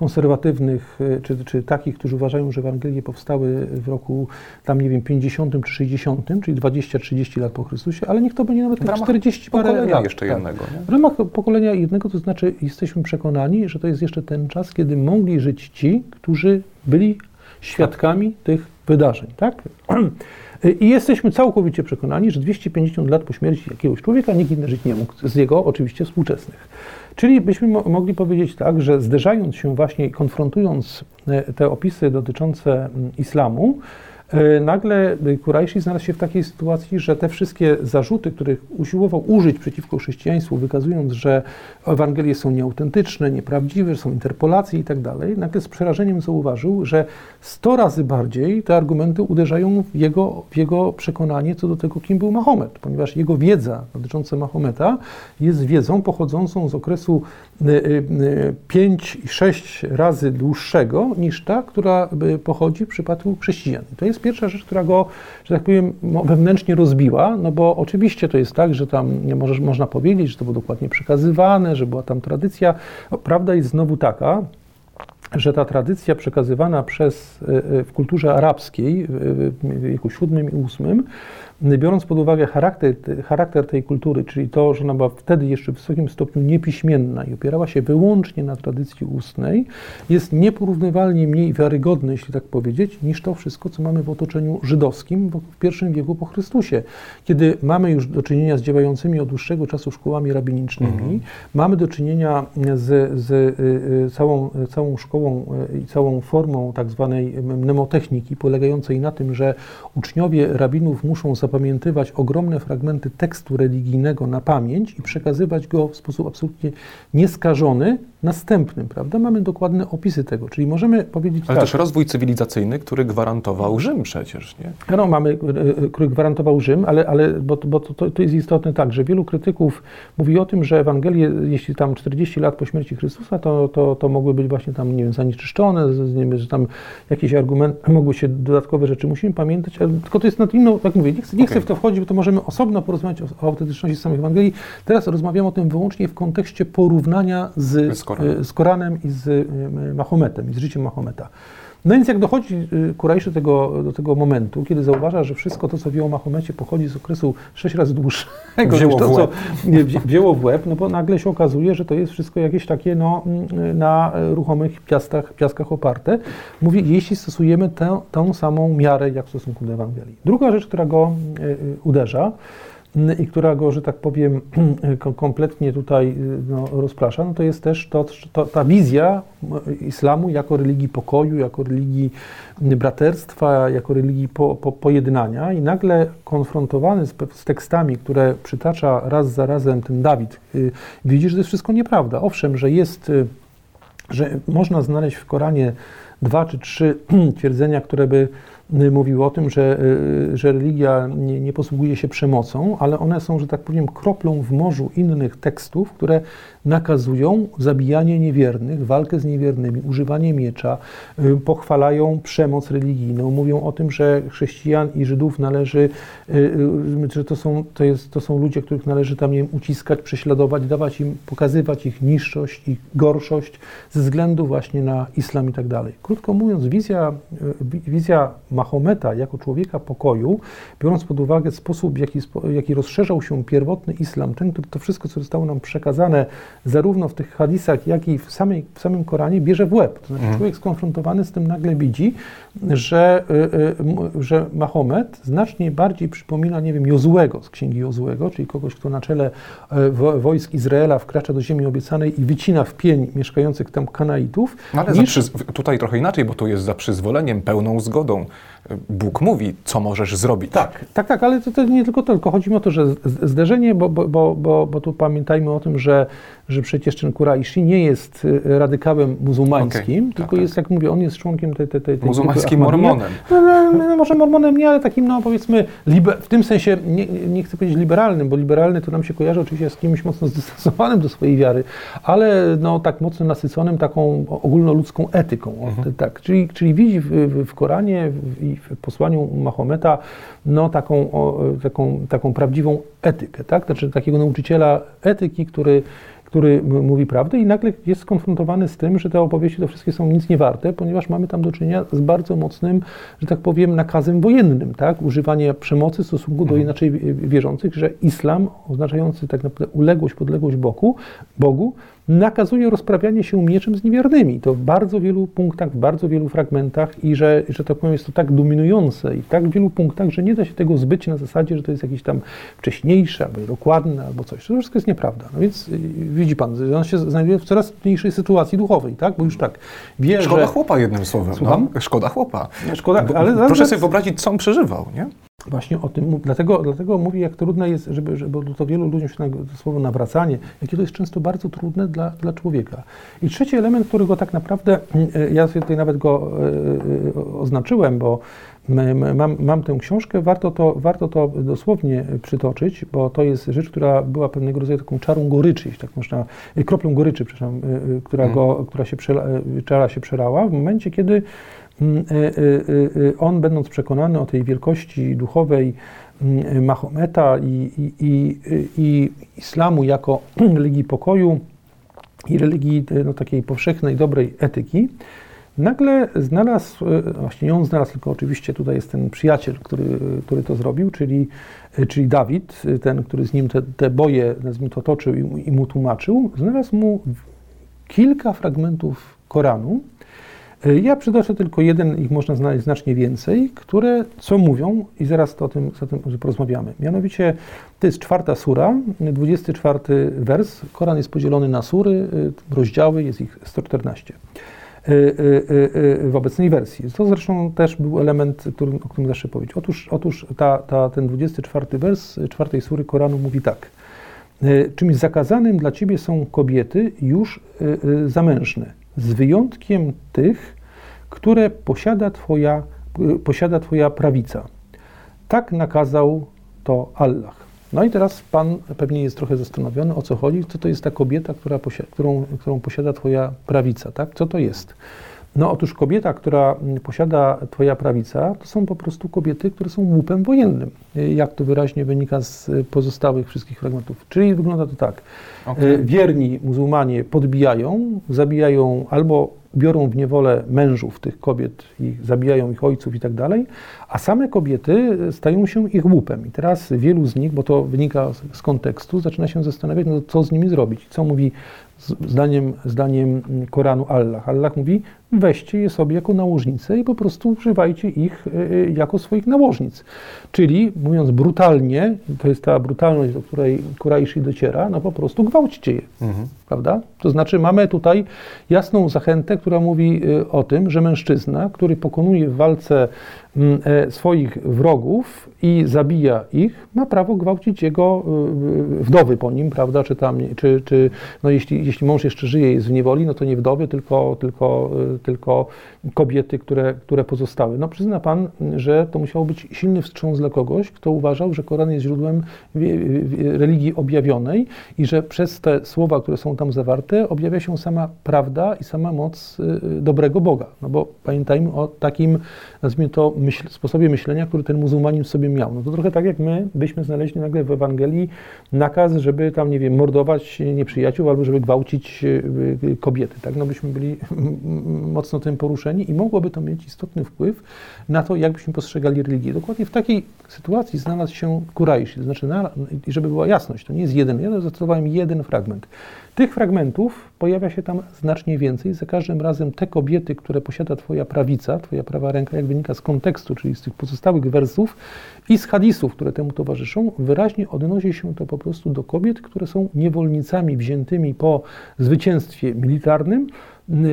konserwatywnych, czy, czy takich, którzy uważają, że Ewangelie powstały w roku tam, nie wiem, 50 czy 60, czyli 20-30 lat po Chrystusie, ale niech to będzie nawet tak 40 parę lat. jeszcze tak. jednego. Nie? W ramach pokolenia jednego, to znaczy jesteśmy przekonani, że to jest jeszcze ten czas, kiedy mogli żyć ci, którzy byli świadkami tych wydarzeń, tak? I jesteśmy całkowicie przekonani, że 250 lat po śmierci jakiegoś człowieka nikt inny żyć nie mógł, z jego oczywiście współczesnych. Czyli byśmy mo mogli powiedzieć tak, że zderzając się właśnie i konfrontując e, te opisy dotyczące mm, islamu, nagle Kurajszy znalazł się w takiej sytuacji, że te wszystkie zarzuty, których usiłował użyć przeciwko chrześcijaństwu, wykazując, że Ewangelie są nieautentyczne, nieprawdziwe, są interpolacje i tak dalej, nagle z przerażeniem zauważył, że sto razy bardziej te argumenty uderzają w jego, w jego przekonanie co do tego, kim był Mahomet, ponieważ jego wiedza dotycząca Mahometa jest wiedzą pochodzącą z okresu 5 i 6 razy dłuższego niż ta, która pochodzi w przypadku chrześcijan. To jest pierwsza rzecz, która go, że tak powiem, wewnętrznie rozbiła, no bo oczywiście to jest tak, że tam nie możesz, można powiedzieć, że to było dokładnie przekazywane, że była tam tradycja. No, prawda jest znowu taka, że ta tradycja przekazywana przez, e, e, w kulturze arabskiej w wieku VII i VIII biorąc pod uwagę charakter, charakter tej kultury, czyli to, że ona była wtedy jeszcze w wysokim stopniu niepiśmienna i opierała się wyłącznie na tradycji ustnej, jest nieporównywalnie mniej wiarygodne, jeśli tak powiedzieć, niż to wszystko, co mamy w otoczeniu żydowskim w I wieku po Chrystusie, kiedy mamy już do czynienia z działającymi od dłuższego czasu szkołami rabinicznymi, mhm. mamy do czynienia z, z y, y, całą, całą szkołą y, i całą formą tak zwanej mnemotechniki, polegającej na tym, że uczniowie rabinów muszą zapamiętywać ogromne fragmenty tekstu religijnego na pamięć i przekazywać go w sposób absolutnie nieskażony następnym, prawda? Mamy dokładne opisy tego, czyli możemy powiedzieć Ale tak. też rozwój cywilizacyjny, który gwarantował Rzym przecież, nie? No, mamy, e, e, który gwarantował Rzym, ale, ale bo, bo to, to jest istotne tak, że wielu krytyków mówi o tym, że Ewangelie, jeśli tam 40 lat po śmierci Chrystusa, to, to, to mogły być właśnie tam, nie wiem, zanieczyszczone, nie wiem, że tam jakieś argumenty, mogły się dodatkowe rzeczy. Musimy pamiętać, ale tylko to jest nad inną, jak mówię, nie chcę, nie okay. chcę w to wchodzić, bo to możemy osobno porozmawiać o, o autentyczności samych Ewangelii. Teraz rozmawiamy o tym wyłącznie w kontekście porównania z, z, Koranem. z Koranem i z y, Mahometem, i z życiem Mahometa. No więc jak dochodzi y, Kurajszy tego, do tego momentu, kiedy zauważa, że wszystko to, co wie o Mahomecie, pochodzi z okresu sześć razy dłuższego wzięło niż to, co wzięło w łeb, no bo nagle się okazuje, że to jest wszystko jakieś takie no, mm, na ruchomych piastach, piaskach oparte. Mówi, jeśli stosujemy tę, tą samą miarę, jak w stosunku do Ewangelii. Druga rzecz, która go y, y, uderza, i która go, że tak powiem, kompletnie tutaj no, rozprasza, no to jest też to, to, ta wizja islamu jako religii pokoju, jako religii braterstwa, jako religii po, po, pojednania i nagle konfrontowany z, z, tekstami, które przytacza raz za razem ten Dawid, y, widzi, że to jest wszystko nieprawda. Owszem, że jest, y, że można znaleźć w Koranie dwa czy trzy twierdzenia, które by mówił o tym, że, y, że religia nie, nie, posługuje się przemocą, ale one są, że tak powiem, kroplą w morzu innych tekstów, które nakazują zabijanie niewiernych, walkę z niewiernymi, używanie miecza, y, pochwalają przemoc religijną, mówią o tym, że chrześcijan i Żydów należy, y, że to są, to jest, to są ludzie, których należy tam nie wiem, uciskać, prześladować, dawać im, pokazywać ich niższość, ich gorszość ze względu właśnie na islam i tak dalej. Krótko mówiąc, wizja, wizja Mahometa jako człowieka pokoju, biorąc pod uwagę sposób, w jaki, jaki rozszerzał się pierwotny islam, ten, to wszystko, co zostało nam przekazane, zarówno w tych hadisach, jak i w, samej, w samym Koranie, bierze w łeb. To znaczy, mhm. człowiek skonfrontowany z tym nagle widzi, że, y, y, że Mahomet znacznie bardziej przypomina, nie wiem, Jozłego z księgi Jozłego, czyli kogoś, kto na czele e, wojsk Izraela wkracza do ziemi obiecanej i wycina w pień mieszkających tam Kanaitów. No ale niż... tutaj trochę inaczej, bo to jest za przyzwoleniem, pełną zgodą. Bóg mówi, co możesz zrobić. Tak, tak, tak, ale to, to nie tylko to, tylko chodzi mi o to, że zderzenie, bo, bo, bo, bo, bo tu pamiętajmy o tym, że, że przecież ten Kuraishi nie jest y, radykałem muzułmańskim, okay, tylko tak, jest, tak. jak mówię, on jest członkiem tej, tej, tej, Muzułmańskim mormonem. No, no, no, może mormonem nie, ale takim, no powiedzmy, liber, w tym sensie, nie, nie chcę powiedzieć liberalnym, bo liberalny to nam się kojarzy oczywiście z kimś mocno zdystansowanym do swojej wiary, ale no tak mocno nasyconym taką ogólnoludzką etyką. Mhm. Tak, czyli, czyli widzi w, w, w Koranie i w posłaniu Mahometa no, taką, o, taką, taką prawdziwą etykę, tak? Znaczy takiego nauczyciela etyki, który który mówi prawdę i nagle jest skonfrontowany z tym, że te opowieści to wszystkie są nic nie warte, ponieważ mamy tam do czynienia z bardzo mocnym, że tak powiem, nakazem wojennym, tak? Używanie przemocy w stosunku do mhm. inaczej wierzących, że islam, oznaczający tak naprawdę uległość, podległość Bogu, Bogu nakazuje rozprawianie się mieczem z niewiernymi. To w bardzo wielu punktach, w bardzo wielu fragmentach i że, że tak powiem, jest to tak dominujące i w tak wielu punktach, że nie da się tego zbyć na zasadzie, że to jest jakieś tam wcześniejsze, albo dokładne, albo coś. To wszystko jest nieprawda. No więc y, widzi pan, on się znajduje w coraz mniejszej sytuacji duchowej, tak? Bo już tak wie, Szkoda że... chłopa jednym słowem. Słucham? No? Szkoda chłopa. Szkoda, ale... Proszę sobie wyobrazić, co on przeżywał, nie? Właśnie o tym, dlatego, dlatego mówię, jak trudne jest, żeby, żeby bo to wielu ludziom się to słowo nawracanie, jakie to jest często bardzo trudne dla, dla człowieka. I trzeci element, którego tak naprawdę, e, ja sobie tutaj nawet go e, e, oznaczyłem, bo mam, mam tę książkę, warto to, warto to dosłownie przytoczyć, bo to jest rzecz, która była pewnego rodzaju taką czarą goryczy, jeśli tak można, kroplą goryczy, przepraszam, która, mhm. go, która się, przela, czara się przelała w momencie, kiedy on, będąc przekonany o tej wielkości duchowej mm, Mahometa i, i, i, i islamu jako religii pokoju i religii no, takiej powszechnej, dobrej etyki, nagle znalazł, właśnie nie on znalazł, tylko oczywiście tutaj jest ten przyjaciel, który, który to zrobił, czyli, czyli Dawid, ten, który z nim te, te boje, nazwijmy to, toczył i, i mu tłumaczył, znalazł mu kilka fragmentów Koranu, E, ja przytoczę tylko jeden, ich można znaleźć znacznie więcej, które co mówią i zaraz to o tym, o tym porozmawiamy. Mianowicie to jest czwarta sura, 24 wers. Koran jest podzielony na sury, e, rozdziały, jest ich 114 e, w obecnej wersji. To zresztą też był element, który, o którym zawsze powiedzieć. Otóż, otóż ta, ta, ten 24 wers czwartej sury Koranu mówi tak. Czymś zakazanym dla ciebie są kobiety już zamężne z wyjątkiem tych, które posiada Twoja, posiada twoja prawica. Tak nakazał to Allah. No i teraz Pan pewnie jest trochę zastanowiony, o co chodzi, co to jest ta kobieta, która którą, którą posiada Twoja prawica, tak? Co to jest? No otóż kobieta, która posiada Twoja prawica, to są po prostu kobiety, które są łupem wojennym, jak to wyraźnie wynika z pozostałych wszystkich fragmentów. Czyli wygląda to tak. Okay. Wierni muzułmanie podbijają, zabijają albo biorą w niewolę mężów tych kobiet i zabijają ich ojców i tak dalej, a same kobiety stają się ich łupem. I teraz wielu z nich, bo to wynika z kontekstu, zaczyna się zastanawiać, no co z nimi zrobić. Co mówi zdaniem, zdaniem Koranu Allah? Allah mówi, weźcie je sobie jako nałożnice i po prostu używajcie ich e, e, jako swoich nałożnic. Czyli, mówiąc brutalnie, to jest ta brutalność, do której Kuraishi dociera, no po prostu gwałćcie je. Mhm. Prawda? To znaczy mamy tutaj jasną zachętę, która mówi e, o tym, że mężczyzna, który pokonuje w walce swoich wrogów i zabija ich, ma prawo gwałcić jego e, wdowy po nim, prawda, czy tam, czy, czy no jeśli, jeśli mąż jeszcze żyje, jest w niewoli, no to nie wdowy, tylko, tylko, e, tylko kobiety, które, które pozostały. No przyzna Pan, że to musiał być silny wstrząs dla kogoś, kto uważał, że Koran jest źródłem religii objawionej i że przez te słowa, które są tam zawarte, objawia się sama prawda i sama moc dobrego Boga. No bo pamiętajmy o takim, nazwijmy to, myśl, sposobie myślenia, który ten muzułmanin sobie miał. No to trochę tak jak my byśmy znaleźli nagle w Ewangelii nakaz, żeby tam, nie wiem, mordować nieprzyjaciół albo żeby gwałcić e, kobiety, tak? No byśmy byli mocno tym poruszeni i mogłoby to mieć istotny wpływ na to, jak byśmy postrzegali religię. Dokładnie w takiej sytuacji znalazł się Kurajsz, znaczy, na, żeby była jasność, to nie jest jeden, ja zacytowałem jeden fragment. Tych fragmentów pojawia się tam znacznie więcej. Za każdym razem te kobiety, które posiada Twoja prawica, Twoja prawa ręka, jak wynika z kontekstu, czyli z tych pozostałych wersów i z hadisów, które temu towarzyszą, wyraźnie odnosi się to po prostu do kobiet, które są niewolnicami wziętymi po zwycięstwie militarnym,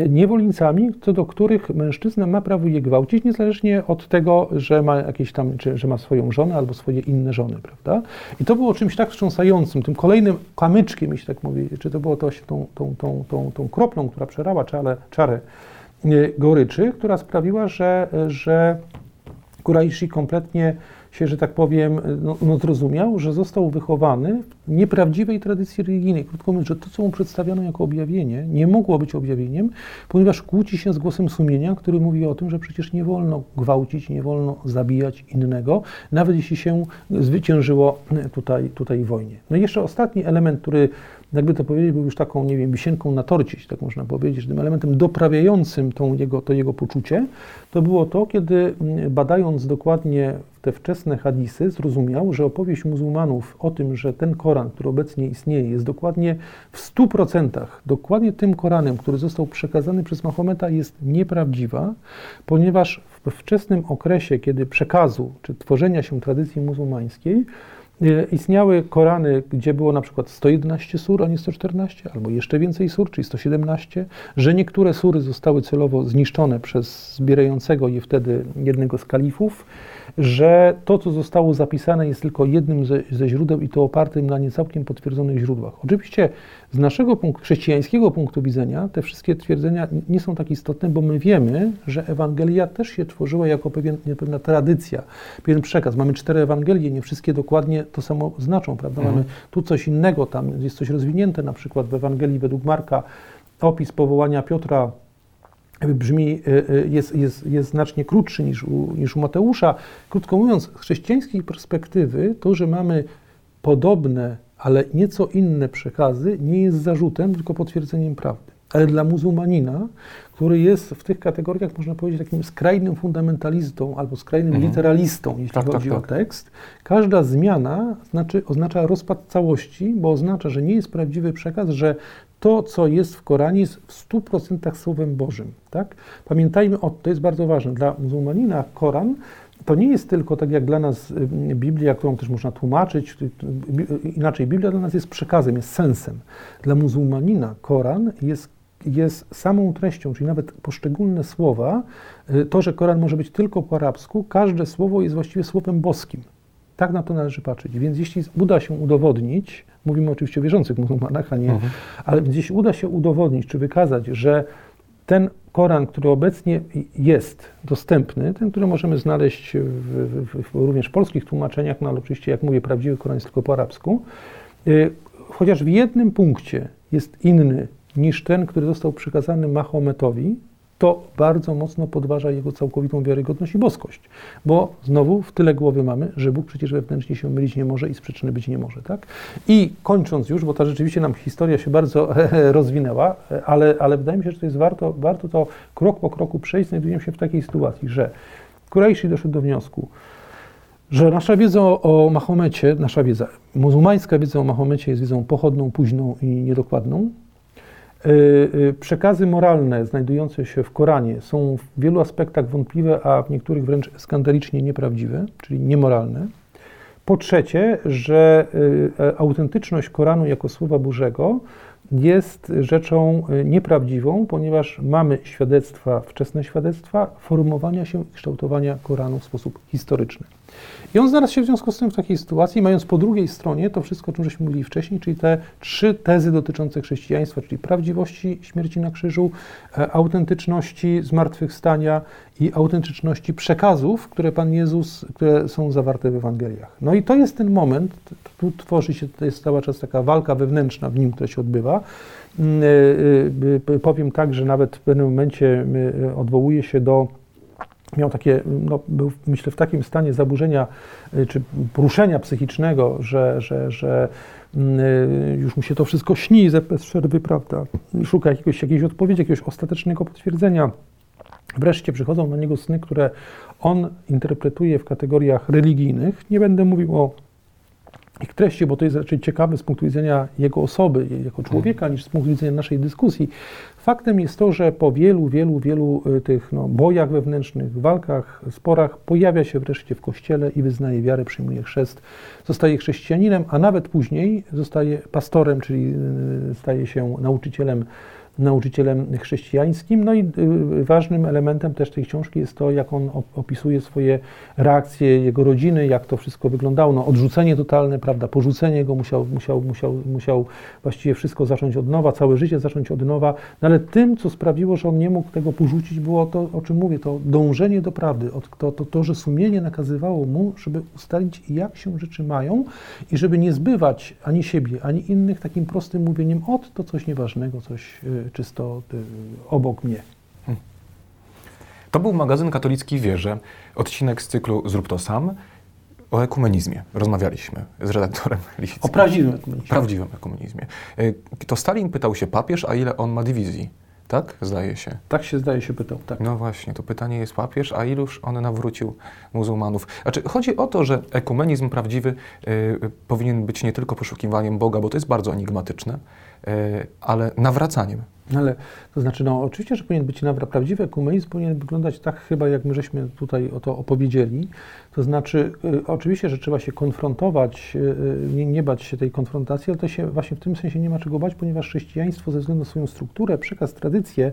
niewolnicami, co do których mężczyzna ma prawo je gwałcić, niezależnie od tego, że ma jakieś tam, czy, że ma swoją żonę albo swoje inne żony, prawda? I to było czymś tak wstrząsającym, tym kolejnym kamyczkiem, jeśli tak mówię, czy to było to tą, tą, tą, tą, tą kroplą, która przerała czarę, czarę goryczy, która sprawiła, że, że Kuraishi kompletnie się, że tak powiem, no, no zrozumiał, że został wychowany w nieprawdziwej tradycji religijnej. Krótko mówiąc, że to, co mu przedstawiano jako objawienie, nie mogło być objawieniem, ponieważ kłóci się z głosem sumienia, który mówi o tym, że przecież nie wolno gwałcić, nie wolno zabijać innego, nawet jeśli się zwyciężyło tutaj, tutaj w wojnie. No i jeszcze ostatni element, który jakby to powiedzieć, był już taką, nie wiem, wisienką na torcie, tak można powiedzieć, tym elementem doprawiającym tą jego, to jego poczucie, to było to, kiedy badając dokładnie te wczesne hadisy, zrozumiał, że opowieść muzułmanów o tym, że ten Koran, który obecnie istnieje, jest dokładnie w 100% dokładnie tym Koranem, który został przekazany przez Mahometa, jest nieprawdziwa, ponieważ w wczesnym okresie, kiedy przekazu czy tworzenia się tradycji muzułmańskiej, Istniały Korany, gdzie było na przykład 111 sur, a nie 114, albo jeszcze więcej sur, czyli 117, że niektóre sury zostały celowo zniszczone przez zbierającego je wtedy jednego z kalifów, że to, co zostało zapisane, jest tylko jednym ze, ze źródeł i to opartym na niecałkiem potwierdzonych źródłach. Oczywiście z naszego punktu, chrześcijańskiego punktu widzenia te wszystkie twierdzenia nie są tak istotne, bo my wiemy, że Ewangelia też się tworzyła jako pewien, pewna tradycja, pewien przekaz. Mamy cztery Ewangelie, nie wszystkie dokładnie to samo znaczą, prawda? Mhm. Mamy tu coś innego, tam jest coś rozwinięte, na przykład w Ewangelii według Marka opis powołania Piotra brzmi, e, e, jest, jest, jest znacznie krótszy niż u, niż u Mateusza. Krótko mówiąc, z chrześcijańskiej perspektywy to, że mamy podobne, ale nieco inne przekazy, nie jest zarzutem, tylko potwierdzeniem prawdy. Ale dla muzułmanina, który jest w tych kategoriach, można powiedzieć, takim skrajnym fundamentalistą albo skrajnym mhm. literalistą, jeśli tak, tak chodzi tak, tak. o tekst, każda zmiana znaczy, oznacza rozpad całości, bo oznacza, że nie jest prawdziwy przekaz, że to, co jest w Koranie, jest w 100% Słowem Bożym. Tak? Pamiętajmy o to jest bardzo ważne. Dla muzułmanina Koran to nie jest tylko tak jak dla nas y, Biblia, którą też można tłumaczyć. Inaczej, Biblia dla nas jest przekazem, jest sensem. Dla muzułmanina Koran jest, jest samą treścią, czyli nawet poszczególne słowa. Y, to, że Koran może być tylko po arabsku, każde słowo jest właściwie słowem boskim. Tak na to należy patrzeć. Więc jeśli uda się udowodnić, mówimy oczywiście o wierzących muzułmanach, a nie, mhm. ale jeśli uda się udowodnić czy wykazać, że ten Koran, który obecnie jest dostępny, ten, który możemy znaleźć w, w, w, również w polskich tłumaczeniach, no ale oczywiście, jak mówię, prawdziwy Koran jest tylko po arabsku, y, chociaż w jednym punkcie jest inny niż ten, który został przekazany Mahometowi, to bardzo mocno podważa jego całkowitą wiarygodność i boskość. Bo znowu w tyle głowy mamy, że Bóg przecież wewnętrznie się mylić nie może i z przyczyny być nie może. Tak? I kończąc już, bo ta rzeczywiście nam historia się bardzo rozwinęła, ale, ale wydaje mi się, że to jest warto, warto to krok po kroku przejść. Znajdujemy się w takiej sytuacji, że Kurejszy doszedł do wniosku, że nasza wiedza o Mahomecie, nasza wiedza, muzułmańska wiedza o Mahomecie jest wiedzą pochodną, późną i niedokładną, przekazy moralne znajdujące się w Koranie są w wielu aspektach wątpliwe, a w niektórych wręcz skandalicznie nieprawdziwe, czyli niemoralne. Po trzecie, że y, e, autentyczność Koranu jako Słowa Bożego jest rzeczą nieprawdziwą, ponieważ mamy świadectwa, wczesne świadectwa formowania się i kształtowania Koranu w sposób historyczny. I on znalazł się w związku z tym w takiej sytuacji, mając po drugiej stronie to wszystko, o czym żeśmy mówili wcześniej, czyli te trzy tezy dotyczące chrześcijaństwa, czyli prawdziwości śmierci na krzyżu, e, autentyczności zmartwychwstania i autentyczności przekazów, które Pan Jezus, które są zawarte w Ewangeliach. No i to jest ten moment, tu tworzy się, to jest cały czas taka walka wewnętrzna w nim, która się odbywa. Mm, e, e, powiem tak, że nawet w pewnym momencie odwołuje się do miał takie, no, był myślę w takim stanie zaburzenia y, czy poruszenia psychicznego, że, że, że mm, y, już mu się to wszystko śni bez przerwy, prawda? Szuka jakiegoś, jakiejś odpowiedzi, jakiegoś ostatecznego potwierdzenia. Wreszcie przychodzą na niego sny, które on interpretuje w kategoriach religijnych. Nie będę mówił o ich treści, bo to jest raczej ciekawe z punktu widzenia jego osoby, jako człowieka, niż z punktu widzenia naszej dyskusji. Faktem jest to, że po wielu, wielu, wielu y, tych no, bojach wewnętrznych, walkach, sporach pojawia się wreszcie w kościele i wyznaje wiarę, przyjmuje chrzest, zostaje chrześcijaninem, a nawet później zostaje pastorem, czyli y, staje się nauczycielem nauczycielem chrześcijańskim. No i y, ważnym elementem też tej książki jest to, jak on opisuje swoje reakcje jego rodziny, jak to wszystko wyglądało. No, odrzucenie totalne, prawda, porzucenie go, musiał, musiał, musiał, musiał właściwie wszystko zacząć od nowa, całe życie zacząć od nowa. No, ale tym, co sprawiło, że on nie mógł tego porzucić, było to, o czym mówię, to dążenie do prawdy, to, to, to że sumienie nakazywało mu, żeby ustalić, jak się rzeczy mają i żeby nie zbywać ani siebie, ani innych takim prostym mówieniem, od to coś nieważnego, coś y, czysto y, obok mnie. Hmm. To był magazyn Katolicki Wierze, odcinek z cyklu Zrób to sam. O ekumenizmie rozmawialiśmy z redaktorem Lisickim. O prawdziwym ekumenizmie. Prawdziwym ekumenizmie. Y, to Stalin pytał się papież, a ile on ma dywizji? Tak? Zdaje się. Tak się zdaje się pytał, tak. No właśnie, to pytanie jest papież, a iluż on nawrócił muzułmanów? Znaczy, chodzi o to, że ekumenizm prawdziwy y, powinien być nie tylko poszukiwaniem Boga, bo to jest bardzo enigmatyczne, y, ale nawracaniem. Ale to znaczy, no oczywiście, że powinien być nawra prawdziwy ekumenizm, powinien wyglądać tak chyba, jak my żeśmy tutaj o to opowiedzieli. To znaczy, y, oczywiście, że trzeba się konfrontować, y, y, nie, nie, bać się tej konfrontacji, ale to się właśnie w tym sensie nie ma czego bać, ponieważ chrześcijaństwo ze względu na swoją strukturę, przekaz, tradycję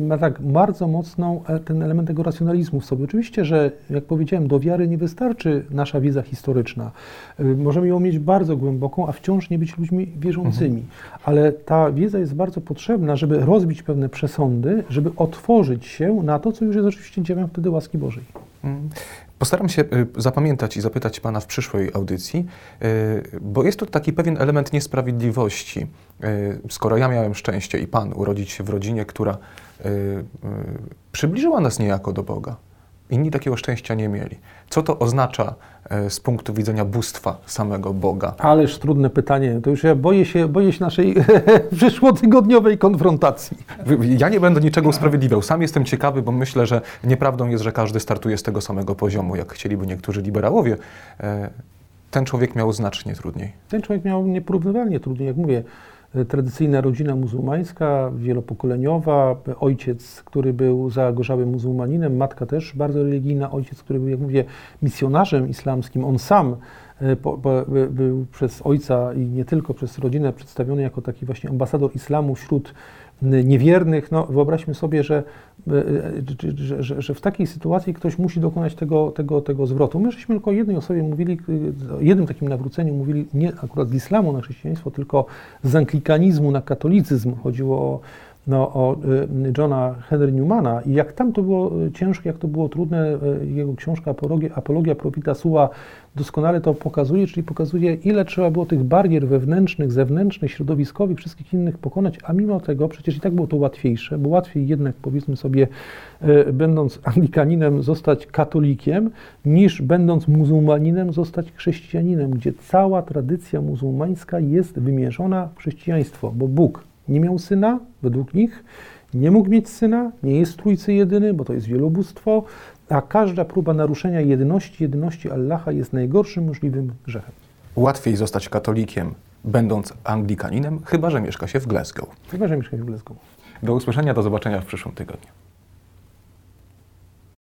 ma tak bardzo mocną e, ten element tego racjonalizmu w sobie. Oczywiście, że jak powiedziałem, do wiary nie wystarczy nasza wiedza historyczna. Możemy ją mieć bardzo głęboką, a wciąż nie być ludźmi wierzącymi. Mhm. Ale ta wiedza jest bardzo potrzebna, żeby rozbić pewne przesądy, żeby otworzyć się na to, co już jest oczywiście dziełem wtedy łaski Bożej. Mhm. Postaram się y, zapamiętać i zapytać Pana w przyszłej audycji, y, bo jest tu taki pewien element niesprawiedliwości. Y, skoro ja miałem szczęście i Pan urodzić się w rodzinie, która przybliżyła nas niejako do Boga, Inni takiego szczęścia nie mieli. Co to oznacza e, z punktu widzenia bóstwa samego Boga? Ależ trudne pytanie. To już ja boję się, boję się naszej przyszłotygodniowej konfrontacji. Ja nie będę niczego usprawiedliwiał. Sam jestem ciekawy, bo myślę, że nieprawdą jest, że każdy startuje z tego samego poziomu, jak chcieliby niektórzy liberałowie. E, ten człowiek miał znacznie trudniej. Ten człowiek miał nieporównywalnie trudniej. Jak mówię, tradycyjna rodzina muzułmańska, wielopokoleniowa, ojciec, który był zagorzałym muzułmaninem, matka też bardzo religijna, ojciec, który był, jak mówię, misjonarzem islamskim, on sam e, po, po, był przez ojca i nie tylko przez rodzinę przedstawiony jako taki właśnie ambasador islamu wśród niewiernych. No, wyobraźmy sobie, że, e, e, że, że, że, w takiej sytuacji ktoś musi dokonać tego, tego, tego zwrotu. My żeśmy tylko jednej osobie mówili, o jednym takim nawróceniu mówili nie akurat z islamu na chrześcijaństwo, tylko z anglikanizmu na katolicyzm. Chodziło o no, o y, Johna Henry Newmana i jak tam to było y, ciężkie, jak to było trudne, y, jego książka Apologia, Profita Suła doskonale to pokazuje, czyli pokazuje, ile trzeba było tych barier wewnętrznych, zewnętrznych, środowiskowych, wszystkich innych pokonać, a mimo tego przecież i tak było to łatwiejsze, bo łatwiej jednak, powiedzmy sobie, będąc anglikaninem, zostać katolikiem, niż będąc muzułmaninem, zostać chrześcijaninem, gdzie cała tradycja muzułmańska jest wymierzona w chrześcijaństwo, bo Bóg nie miał syna, według nich, nie mógł mieć syna, nie jest trójcy jedyny, bo to jest wielobóstwo, a każda próba naruszenia jedyności, jedyności Allaha jest najgorszym możliwym grzechem. Łatwiej zostać katolikiem, będąc Anglikaninem, chyba że mieszka się w Glasgow. Chyba że mieszka się w Glasgow. Do usłyszenia, do zobaczenia w przyszłym tygodniu.